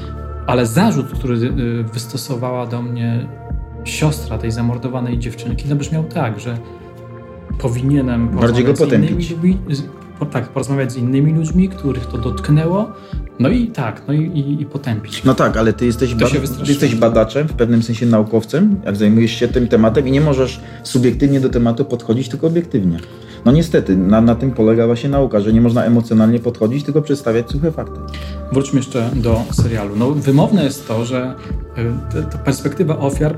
A: Ale zarzut, który e, wystosowała do mnie siostra tej zamordowanej dziewczynki, no brzmiał tak, że powinienem
C: Bardziej go potępić. Ludźmi,
A: tak, porozmawiać z innymi ludźmi, których to dotknęło, no i tak, no i, i, i potępić.
C: No tak, ale ty jesteś, ba ty jesteś badaczem, w pewnym sensie naukowcem, jak zajmujesz się tym tematem i nie możesz subiektywnie do tematu podchodzić, tylko obiektywnie. No niestety, na, na tym polega właśnie nauka, że nie można emocjonalnie podchodzić, tylko przedstawiać suche fakty.
A: Wróćmy jeszcze do serialu. No, wymowne jest to, że e, ta perspektywa ofiar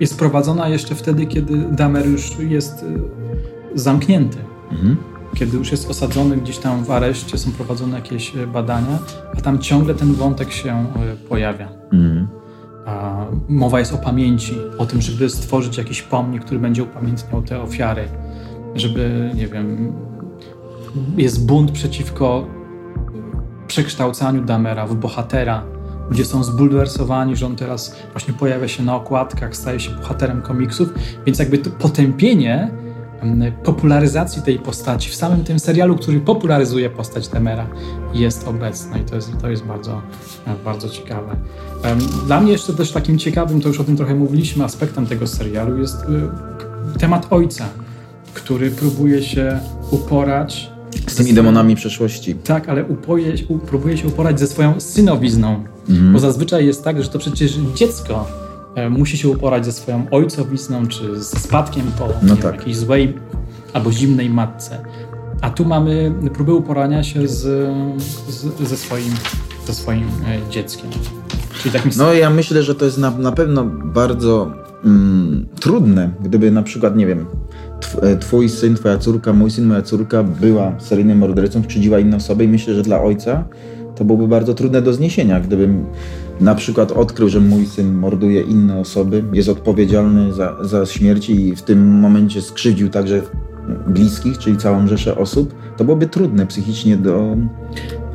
A: jest prowadzona jeszcze wtedy, kiedy Damer już jest e, zamknięty. Mhm. Kiedy już jest osadzony gdzieś tam w areszcie, są prowadzone jakieś e, badania, a tam ciągle ten wątek się pojawia. A mowa jest o pamięci, o tym, żeby stworzyć jakiś pomnik, który będzie upamiętniał te ofiary żeby, nie wiem, jest bunt przeciwko przekształcaniu Damera w bohatera. Ludzie są zbulwersowani, że on teraz właśnie pojawia się na okładkach, staje się bohaterem komiksów, więc jakby to potępienie popularyzacji tej postaci w samym tym serialu, który popularyzuje postać Damera jest obecne i to jest, to jest bardzo, bardzo ciekawe. Dla mnie jeszcze też takim ciekawym, to już o tym trochę mówiliśmy, aspektem tego serialu jest y, temat ojca który próbuje się uporać
C: z tymi demonami przeszłości.
A: Tak, ale próbuje się uporać ze swoją synowizną. Mhm. Bo zazwyczaj jest tak, że to przecież dziecko e, musi się uporać ze swoją ojcowizną, czy ze spadkiem po no tak. jakiejś złej albo zimnej matce. A tu mamy próbę uporania się z, z, ze, swoim, ze swoim e, dzieckiem.
C: Czyli takim no ja myślę, że to jest na, na pewno bardzo mm, trudne, gdyby na przykład, nie wiem, twój syn, twoja córka, mój syn, moja córka była seryjnym mordercą, skrzydziła inne osoby i myślę, że dla ojca to byłoby bardzo trudne do zniesienia, gdybym na przykład odkrył, że mój syn morduje inne osoby, jest odpowiedzialny za, za śmierć i w tym momencie skrzywdził także bliskich, czyli całą rzeszę osób, to byłoby trudne psychicznie do,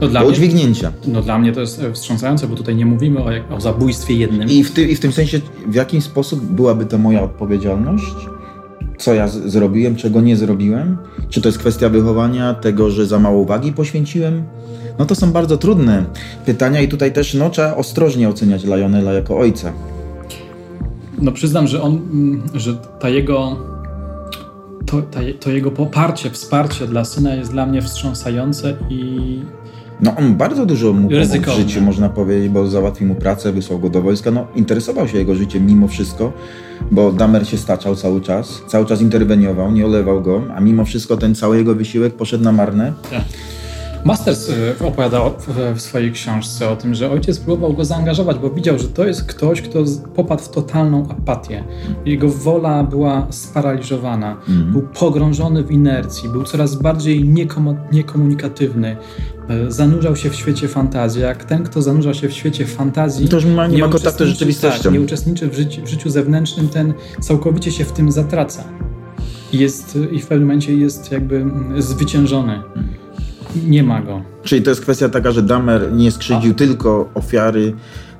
C: no do udźwignięcia.
A: no dla mnie to jest wstrząsające, bo tutaj nie mówimy o, o zabójstwie jednym.
C: I w, ty, I w tym sensie, w jakim sposób byłaby to moja odpowiedzialność? Co ja zrobiłem, czego nie zrobiłem? Czy to jest kwestia wychowania, tego, że za mało uwagi poświęciłem? No to są bardzo trudne pytania i tutaj też no, trzeba ostrożnie oceniać Lionela jako ojca.
A: no przyznam, że on, mm, że ta jego to, ta, to jego poparcie, wsparcie dla syna jest dla mnie wstrząsające i
C: no on bardzo dużo mu pomógł w życiu, można powiedzieć, bo załatwił mu pracę, wysłał go do wojska. No interesował się jego życiem mimo wszystko, bo Damer się staczał cały czas, cały czas interweniował, nie olewał go, a mimo wszystko ten cały jego wysiłek poszedł na marne.
A: Tak. Masters y, opowiadał w swojej książce o tym, że ojciec próbował go zaangażować, bo widział, że to jest ktoś, kto popadł w totalną apatię. Jego wola była sparaliżowana, mm. był pogrążony w inercji, był coraz bardziej niekom niekomunikatywny, zanurzał się w świecie fantazji. Jak ten, kto zanurza się w świecie fantazji,
C: to już ma, nie, nie ma kontaktu z rzeczywistością.
A: Tak, nie uczestniczy w, życi w życiu zewnętrznym, ten całkowicie się w tym zatraca. Jest, I w pewnym momencie jest jakby mm, zwyciężony. Nie ma go.
C: Czyli to jest kwestia taka, że Damer nie skrzywdził tylko ofiary,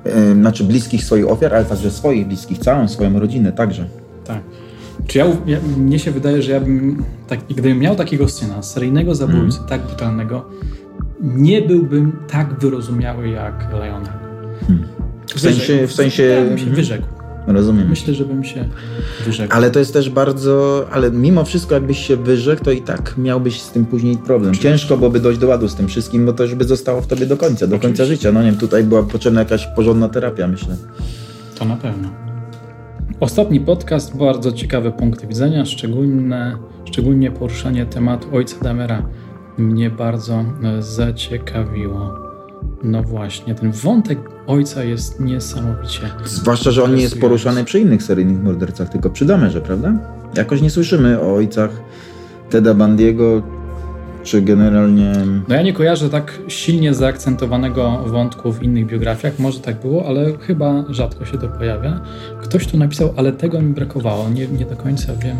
C: yy, znaczy bliskich swoich ofiar, ale także swoich bliskich, całą swoją rodzinę także.
A: Tak. Czy ja, ja, mnie się wydaje, że ja bym, tak, gdybym miał takiego syna, seryjnego zabójcy, mm. tak brutalnego, nie byłbym tak wyrozumiały jak Leonard. Hmm.
C: W sensie, w sensie... Ja
A: bym się wyrzekł.
C: Rozumiem.
A: Myślę, że bym się wyrzekł.
C: Ale to jest też bardzo, ale mimo wszystko jakbyś się wyrzekł, to i tak miałbyś z tym później problem. Oczywiście. Ciężko byłoby dojść do ładu z tym wszystkim, bo to już by zostało w tobie do końca, do końca życia. No nie wiem, tutaj była potrzebna jakaś porządna terapia, myślę.
A: To na pewno. Ostatni podcast, bardzo ciekawe punkty widzenia, szczególne, szczególnie poruszanie tematu ojca Damera mnie bardzo e, zaciekawiło. No właśnie, ten wątek ojca jest niesamowicie.
C: Zwłaszcza, że on nie jest poruszany przy innych seryjnych mordercach, tylko przy Damerze, prawda? Jakoś nie słyszymy o ojcach Teda Bandiego, czy generalnie.
A: No ja nie kojarzę tak silnie zaakcentowanego wątku w innych biografiach. Może tak było, ale chyba rzadko się to pojawia. Ktoś tu napisał, ale tego mi brakowało. Nie, nie do końca wiem.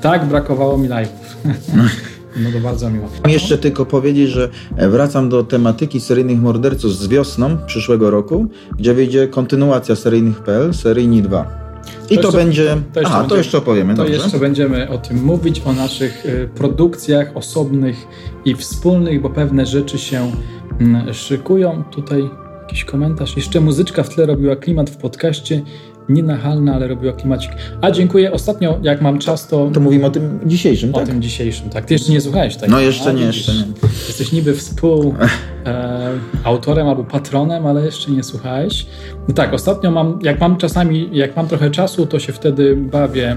A: Tak, brakowało mi live'ów. No to bardzo miło.
C: Jeszcze tylko powiedzieć, że wracam do tematyki seryjnych morderców z wiosną przyszłego roku, gdzie wyjdzie kontynuacja seryjnych.pl, seryjni 2. I to, to będzie. To jeszcze, Aha, to jeszcze opowiemy.
A: To dobrze. jeszcze będziemy o tym mówić, o naszych y, produkcjach osobnych i wspólnych, bo pewne rzeczy się mm, szykują. Tutaj jakiś komentarz. Jeszcze muzyczka w tle robiła klimat w podcaście nienachalna, ale robiła klimacik. A dziękuję. Ostatnio, jak mam czas, to...
C: To mówimy o tym dzisiejszym,
A: o tak? O tym dzisiejszym, tak. Ty jeszcze nie słuchałeś tego.
C: No jeszcze A, nie, jeszcze nie.
A: Jesteś niby współautorem e, albo patronem, ale jeszcze nie słuchałeś. No tak, ostatnio mam, jak mam czasami, jak mam trochę czasu, to się wtedy bawię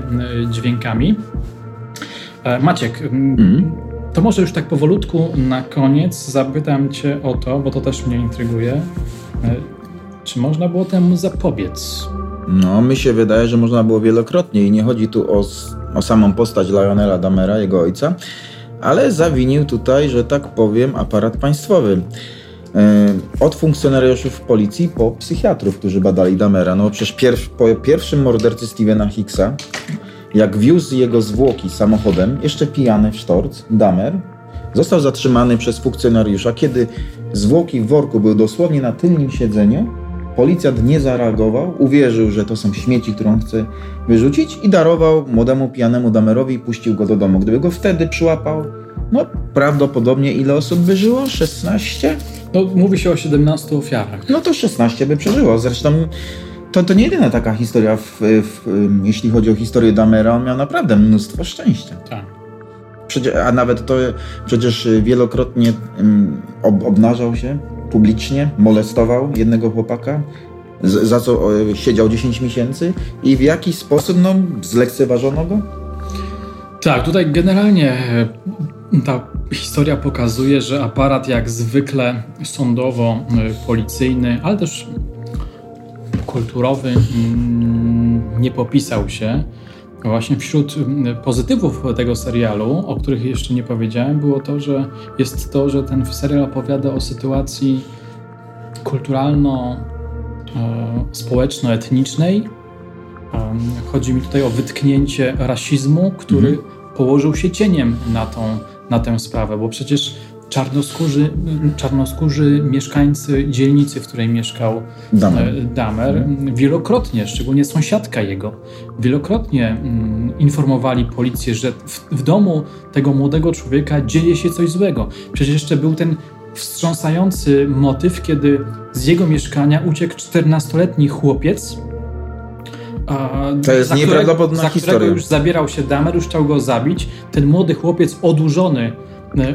A: dźwiękami. E, Maciek, mm. to może już tak powolutku na koniec zapytam Cię o to, bo to też mnie intryguje. E, czy można było temu zapobiec?
C: No, mi się wydaje, że można było wielokrotnie i nie chodzi tu o, o samą postać Lionela Damera, jego ojca, ale zawinił tutaj, że tak powiem, aparat państwowy. E, od funkcjonariuszów policji po psychiatrów, którzy badali Damera. No przecież pierw, po pierwszym mordercy Stevena Hicksa, jak wiózł jego zwłoki samochodem, jeszcze pijany w sztorc, Damer, został zatrzymany przez funkcjonariusza, kiedy zwłoki w worku były dosłownie na tylnym siedzeniu, Policjant nie zareagował, uwierzył, że to są śmieci, które on chce wyrzucić i darował młodemu pijanemu damerowi i puścił go do domu. Gdyby go wtedy przyłapał, no prawdopodobnie ile osób by żyło? 16?
A: No, mówi się o 17 ofiarach.
C: No to 16 by przeżyło. Zresztą to, to nie jedyna taka historia, w, w, jeśli chodzi o historię Damera, on miał naprawdę mnóstwo szczęścia.
A: Tak.
C: A nawet to przecież wielokrotnie um, ob, obnażał się publicznie molestował jednego chłopaka, za co siedział 10 miesięcy i w jakiś sposób no, zlekceważono go?
A: Tak, tutaj generalnie e, ta historia pokazuje, że aparat jak zwykle sądowo-policyjny, ale też kulturowy mm, nie popisał się. Właśnie wśród pozytywów tego serialu, o których jeszcze nie powiedziałem, było to, że jest to, że ten serial opowiada o sytuacji kulturalno-społeczno-etnicznej. Chodzi mi tutaj o wytknięcie rasizmu, który mhm. położył się cieniem na, tą, na tę sprawę, bo przecież czarnoskórzy, czarnoskórzy mieszkańcy dzielnicy, w której mieszkał Damer, e, Damer wielokrotnie, szczególnie sąsiadka jego, wielokrotnie mm, informowali policję, że w, w domu tego młodego człowieka dzieje się coś złego. Przecież jeszcze był ten wstrząsający motyw, kiedy z jego mieszkania uciekł 14-letni chłopiec,
C: to jest nieprawdopodobna
A: za
C: historia. Za którego
A: już zabierał się Damer, już chciał go zabić. Ten młody chłopiec odurzony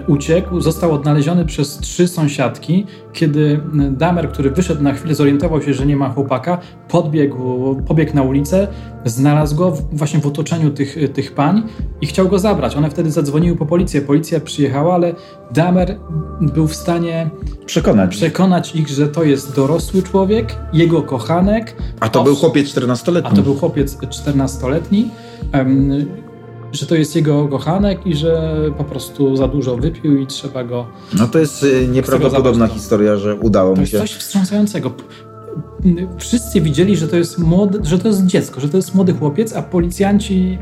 A: uciekł, został odnaleziony przez trzy sąsiadki. Kiedy e, Damer, który wyszedł na chwilę, zorientował się, że nie ma chłopaka, podbiegł, pobiegł na ulicę, znalazł go właśnie w otoczeniu tych, e, tych pań i chciał go zabrać. One wtedy zadzwoniły po policję. Policja przyjechała, ale Damer był w stanie
C: przekonać,
A: przekonać ich, że to jest dorosły człowiek, jego kochanek.
C: A to był chłopiec 14-letni.
A: A to był chłopiec 14-letni że to jest jego kochanek i że po prostu za dużo wypił i trzeba go.
C: No to jest y, nieprawdopodobna historia, że udało
A: to
C: mu się.
A: To jest coś wstrząsającego. Wszyscy widzieli, że to jest młody, że to jest dziecko, że to jest młody chłopiec, a policjanci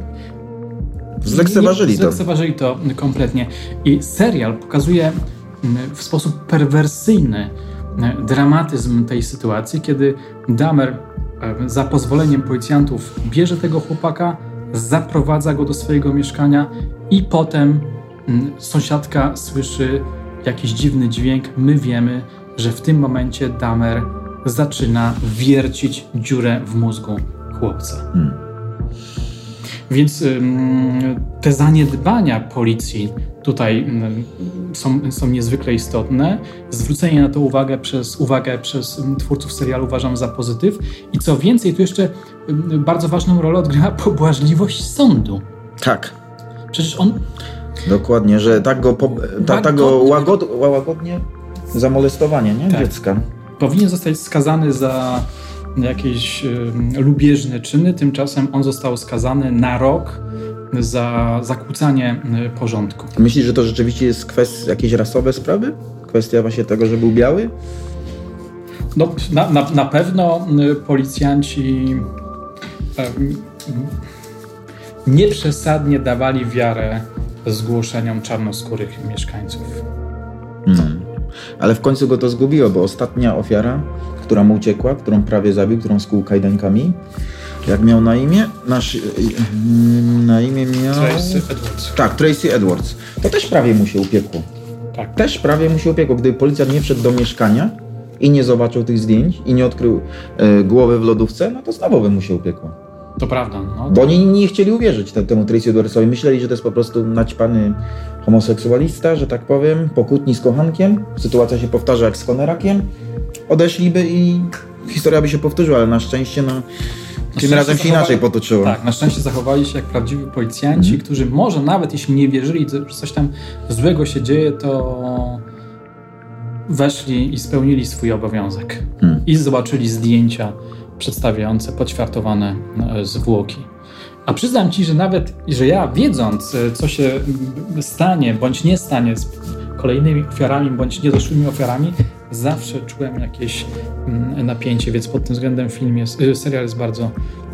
C: zlekceważyli,
A: to. Zlekceważyli to kompletnie. I serial pokazuje w sposób perwersyjny dramatyzm tej sytuacji, kiedy Damer za pozwoleniem policjantów bierze tego chłopaka, zaprowadza go do swojego mieszkania i potem mm, sąsiadka słyszy jakiś dziwny dźwięk. My wiemy, że w tym momencie Damer zaczyna wiercić dziurę w mózgu chłopca. Hmm. Więc te zaniedbania policji tutaj są, są niezwykle istotne. Zwrócenie na to uwagę przez, uwagę przez twórców serialu uważam za pozytyw. I co więcej, tu jeszcze bardzo ważną rolę odgrywa pobłażliwość sądu.
C: Tak.
A: Przecież on...
C: Dokładnie, że tak go, po, ta, tak go łagod, łagodnie za molestowanie nie? Tak. dziecka.
A: Powinien zostać skazany za jakieś y, lubieżne czyny, tymczasem on został skazany na rok za zakłócanie y, porządku.
C: Myślisz, że to rzeczywiście jest kwestia, jakieś rasowe sprawy? Kwestia właśnie tego, że był biały?
A: No, na, na, na pewno y, policjanci nieprzesadnie dawali wiarę zgłoszeniom czarnoskórych mieszkańców.
C: Hmm. Ale w końcu go to zgubiło, bo ostatnia ofiara która mu uciekła, którą prawie zabił, którą skuł kajdankami. Jak miał na imię? Nasz, y, y, na imię miał...
A: Tracy Edwards.
C: Tak, Tracy Edwards. To też prawie mu się upiekło. Tak. Też prawie mu się upiekło. Gdyby policjant nie wszedł do mieszkania i nie zobaczył tych zdjęć i nie odkrył e, głowy w lodówce, no to znowu by mu się upiekło.
A: To prawda. No,
C: Bo oni nie chcieli uwierzyć temu Tracy Edwardsowi. Myśleli, że to jest po prostu naćpany homoseksualista, że tak powiem, pokłótni z kochankiem. Sytuacja się powtarza jak z Konerakiem odeszliby i historia by się powtórzyła, ale na szczęście no, tym razem się inaczej potoczyło.
A: Tak, na szczęście zachowali się jak prawdziwi policjanci, mhm. którzy może nawet jeśli nie wierzyli, że coś tam złego się dzieje, to weszli i spełnili swój obowiązek. Mhm. I zobaczyli zdjęcia przedstawiające poćwiartowane e, zwłoki. A przyznam ci, że nawet, że ja wiedząc, e, co się stanie bądź nie stanie z kolejnymi ofiarami bądź niedoszłymi ofiarami, zawsze czułem jakieś mm, napięcie, więc pod tym względem film jest, y, serial jest bardzo,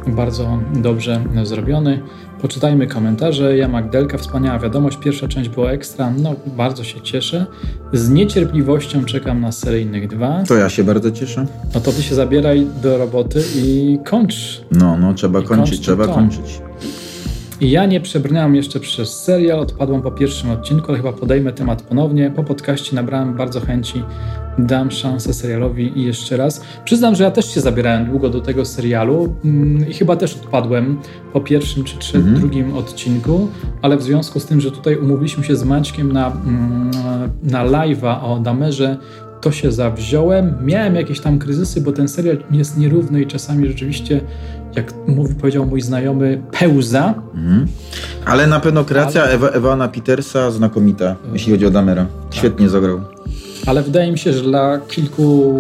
A: bardzo dobrze zrobiony. Poczytajmy komentarze. Ja Magdelka, wspaniała wiadomość. Pierwsza część była ekstra. No, bardzo się cieszę. Z niecierpliwością czekam na seryjnych dwa.
C: To ja się bardzo cieszę.
A: No to ty się zabieraj do roboty i kończ.
C: No, no, trzeba I kończyć, trzeba to. kończyć.
A: I ja nie przebrnęłam jeszcze przez serial, odpadłam po pierwszym odcinku, ale chyba podejmę temat ponownie. Po podcaście nabrałem bardzo chęci, dam szansę serialowi i jeszcze raz. Przyznam, że ja też się zabierałem długo do tego serialu mm, i chyba też odpadłem po pierwszym czy, czy mhm. drugim odcinku, ale w związku z tym, że tutaj umówiliśmy się z Maćkiem na, mm, na live'a o Damerze, to się zawziąłem. Miałem jakieś tam kryzysy, bo ten serial jest nierówny i czasami rzeczywiście, jak mówi, powiedział mój znajomy, pełza. Mhm.
C: Ale na pewno kreacja Ale... Ewa, Ewana Petersa znakomita, jeśli chodzi o Damera. Tak. Świetnie zagrał.
A: Ale wydaje mi się, że dla kilku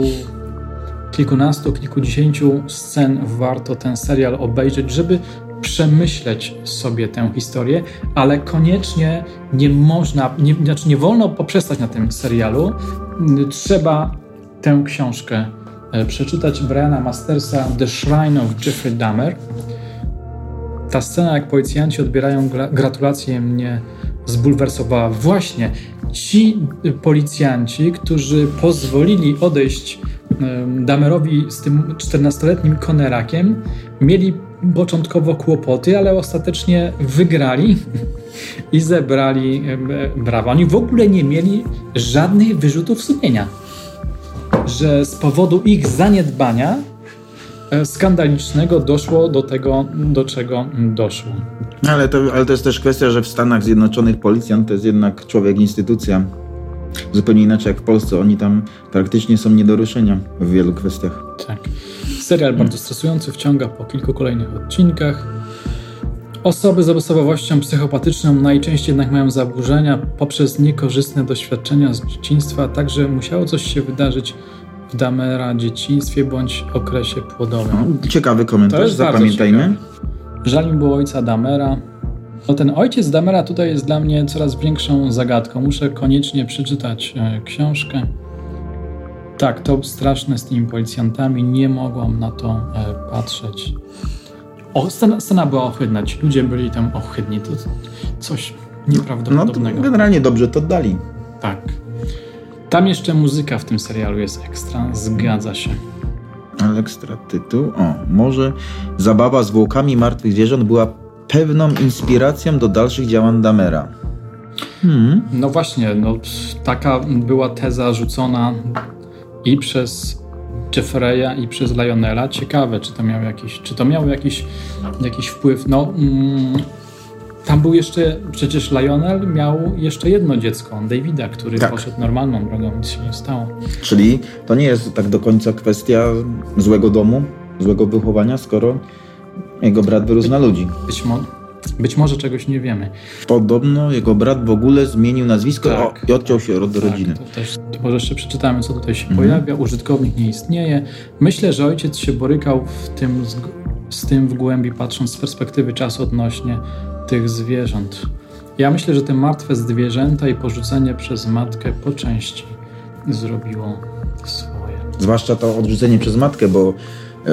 A: kilkunastu, kilkudziesięciu scen warto ten serial obejrzeć, żeby przemyśleć sobie tę historię, ale koniecznie nie można, nie, znaczy nie wolno poprzestać na tym serialu. Trzeba tę książkę e, przeczytać Briana Mastersa The Shrine of Jeffrey Dahmer. Ta scena, jak policjanci odbierają gratulacje, mnie zbulwersowała. Właśnie ci policjanci, którzy pozwolili odejść Damerowi z tym 14-letnim konerakiem, mieli początkowo kłopoty, ale ostatecznie wygrali i zebrali brawa. Oni w ogóle nie mieli żadnych wyrzutów sumienia, że z powodu ich zaniedbania e, skandalicznego doszło do tego, do czego doszło.
C: Ale to, ale to jest też kwestia, że w Stanach Zjednoczonych policjant to jest jednak człowiek, instytucja. Zupełnie inaczej jak w Polsce. Oni tam praktycznie są nie do ruszenia w wielu kwestiach.
A: Tak. Serial bardzo stresujący, wciąga po kilku kolejnych odcinkach. Osoby z osobowością psychopatyczną najczęściej jednak mają zaburzenia poprzez niekorzystne doświadczenia z dzieciństwa, także musiało coś się wydarzyć w Damera dzieciństwie bądź okresie płodowym.
C: No, ciekawy komentarz, zapamiętajmy.
A: Żal mi było ojca Damera. No ten ojciec Damera tutaj jest dla mnie coraz większą zagadką. Muszę koniecznie przeczytać e, książkę. Tak, to straszne z tymi policjantami. Nie mogłam na to e, patrzeć. O, scena, scena była ohydna. Ci ludzie byli tam ohydni. To coś nieprawdopodobnego.
C: No, generalnie dobrze to dali.
A: Tak. Tam jeszcze muzyka w tym serialu jest ekstra. Zgadza się.
C: Ale ekstra tytuł. O, może zabawa z zwłokami martwych zwierząt była pewną inspiracją do dalszych działań Damera.
A: Hmm. No właśnie, no, taka była teza rzucona i przez Jeffreya i przez Lionela. Ciekawe, czy to miało jakiś, czy to miało jakiś, jakiś wpływ. No, mm, tam był jeszcze, przecież Lionel miał jeszcze jedno dziecko, Davida, który tak. poszedł normalną drogą, nic się nie stało.
C: Czyli to nie jest tak do końca kwestia złego domu, złego wychowania, skoro jego brat wyrósł na ludzi.
A: Być, mo być może czegoś nie wiemy.
C: Podobno jego brat w ogóle zmienił nazwisko tak, i odciął się od tak, rodziny.
A: To, też, to może jeszcze przeczytamy, co tutaj się mhm. pojawia. Użytkownik nie istnieje. Myślę, że ojciec się borykał w tym, z, z tym w głębi, patrząc z perspektywy czasu odnośnie tych zwierząt. Ja myślę, że te martwe zwierzęta i porzucenie przez matkę po części zrobiło swoje.
C: Zwłaszcza to odrzucenie przez matkę, bo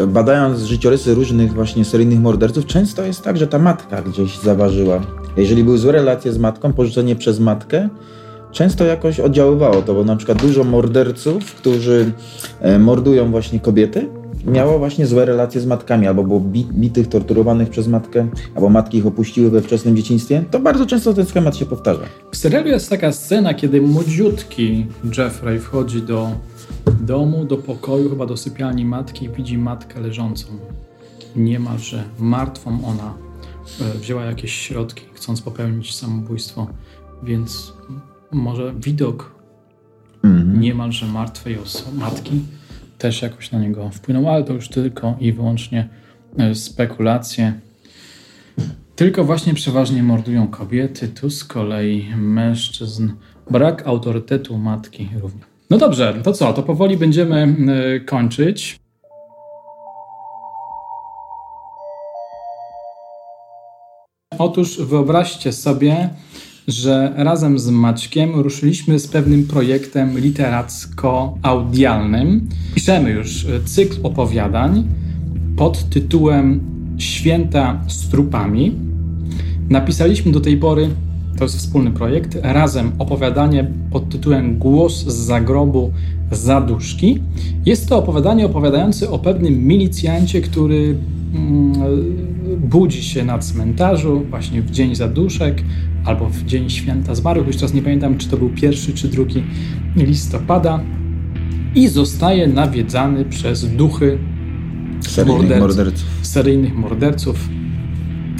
C: badając życiorysy różnych właśnie seryjnych morderców, często jest tak, że ta matka gdzieś zaważyła. Jeżeli były złe relacje z matką, porzucenie przez matkę często jakoś oddziaływało to, bo na przykład dużo morderców, którzy e, mordują właśnie kobiety, miało właśnie złe relacje z matkami, albo było bitych, torturowanych przez matkę, albo matki ich opuściły we wczesnym dzieciństwie, to bardzo często ten schemat się powtarza.
A: W serialu jest taka scena, kiedy młodziutki Jeffrey wchodzi do domu, do pokoju, chyba do sypialni matki i widzi matkę leżącą. Niemalże martwą ona e, wzięła jakieś środki, chcąc popełnić samobójstwo, więc może widok mhm. niemalże martwej osoby, matki też jakoś na niego wpłynął, ale to już tylko i wyłącznie e, spekulacje. Tylko właśnie przeważnie mordują kobiety, tu z kolei mężczyzn. Brak autorytetu matki również. No dobrze, to co? To powoli będziemy e, kończyć. Otóż wyobraźcie sobie, że razem z Maćkiem ruszyliśmy z pewnym projektem literacko-audialnym. Piszemy już cykl opowiadań pod tytułem Święta z trupami. Napisaliśmy do tej pory, to jest wspólny projekt, razem opowiadanie pod tytułem Głos z zagrobu zaduszki. Jest to opowiadanie opowiadające o pewnym milicjancie, który mm, budzi się na cmentarzu właśnie w dzień zaduszek, albo w dzień święta zmarłych, już teraz nie pamiętam, czy to był pierwszy czy drugi listopada, i zostaje nawiedzany przez duchy
C: seryjnych morderców, morderców.
A: seryjnych morderców,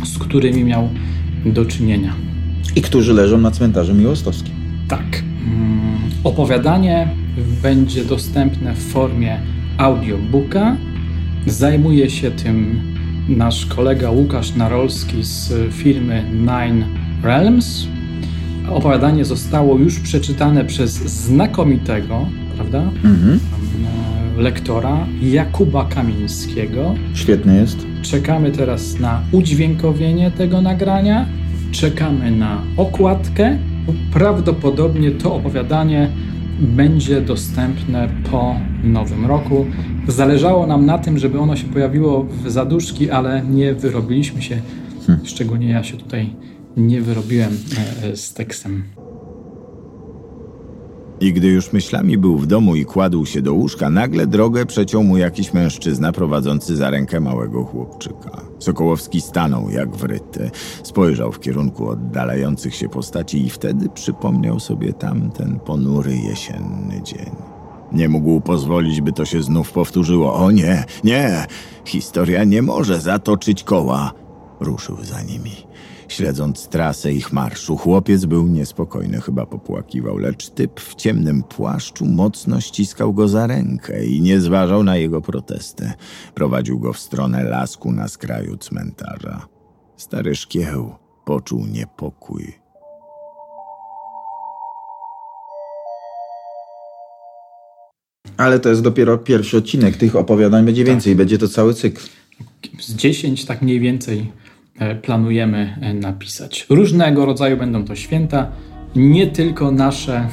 A: z którymi miał do czynienia.
C: I którzy leżą na cmentarzu miłostowskim.
A: Tak. Mm, opowiadanie będzie dostępne w formie audiobooka. Zajmuje się tym nasz kolega Łukasz Narolski z firmy Nine Realms. Opowiadanie zostało już przeczytane przez znakomitego, prawda? Mhm. Lektora Jakuba Kamińskiego.
C: Świetny jest.
A: Czekamy teraz na udźwiękowienie tego nagrania. Czekamy na okładkę. Prawdopodobnie to opowiadanie będzie dostępne po nowym roku. Zależało nam na tym, żeby ono się pojawiło w zaduszki, ale nie wyrobiliśmy się, hmm. szczególnie ja się tutaj nie wyrobiłem e, z tekstem.
B: I gdy już myślami był w domu i kładł się do łóżka, nagle drogę przeciął mu jakiś mężczyzna prowadzący za rękę małego chłopczyka. Sokołowski stanął jak wryty, spojrzał w kierunku oddalających się postaci i wtedy przypomniał sobie tamten ponury jesienny dzień. Nie mógł pozwolić, by to się znów powtórzyło. O nie, nie! Historia nie może zatoczyć koła. Ruszył za nimi. Śledząc trasę ich marszu, chłopiec był niespokojny, chyba popłakiwał, lecz typ w ciemnym płaszczu mocno ściskał go za rękę i nie zważał na jego protesty. Prowadził go w stronę lasku na skraju cmentarza. Stary szkieł poczuł niepokój.
C: Ale to jest dopiero pierwszy odcinek. Tych opowiadań będzie więcej. Tak. Będzie to cały cykl.
A: Z 10 tak mniej więcej planujemy e, napisać. Różnego rodzaju będą to święta. Nie tylko nasze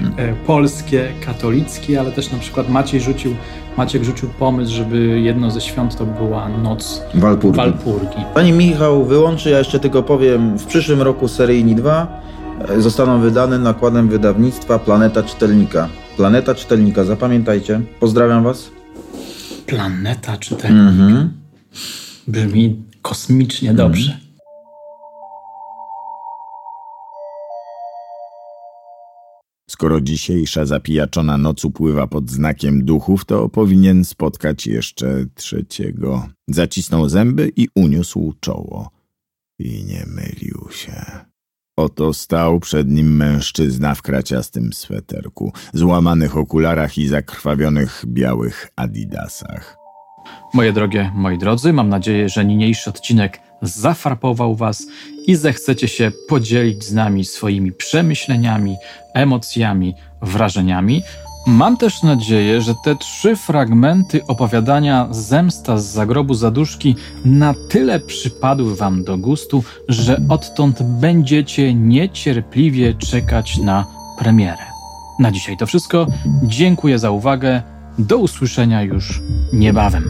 A: hmm. polskie, katolickie, ale też na przykład Maciej rzucił, Maciek rzucił pomysł, żeby jedno ze świąt to była noc Walpurgi. Walpurgi.
C: Pani Michał wyłączy, ja jeszcze tylko powiem, w przyszłym roku seryjni 2 zostaną wydane nakładem wydawnictwa Planeta Czytelnika. Planeta Czytelnika, zapamiętajcie. Pozdrawiam Was.
A: Planeta Czytelnika. Mhm. Brzmi kosmicznie mhm. dobrze.
B: Skoro dzisiejsza zapijaczona noc upływa pod znakiem duchów, to powinien spotkać jeszcze trzeciego. Zacisnął zęby i uniósł czoło. I nie mylił się. Oto stał przed nim mężczyzna w kraciastym sweterku, złamanych okularach i zakrwawionych białych adidasach.
A: Moje drogie, moi drodzy, mam nadzieję, że niniejszy odcinek zafarpował Was i zechcecie się podzielić z nami swoimi przemyśleniami, emocjami, wrażeniami, Mam też nadzieję, że te trzy fragmenty opowiadania Zemsta z zagrobu zaduszki na tyle przypadły Wam do gustu, że odtąd będziecie niecierpliwie czekać na premierę. Na dzisiaj to wszystko. Dziękuję za uwagę. Do usłyszenia już niebawem.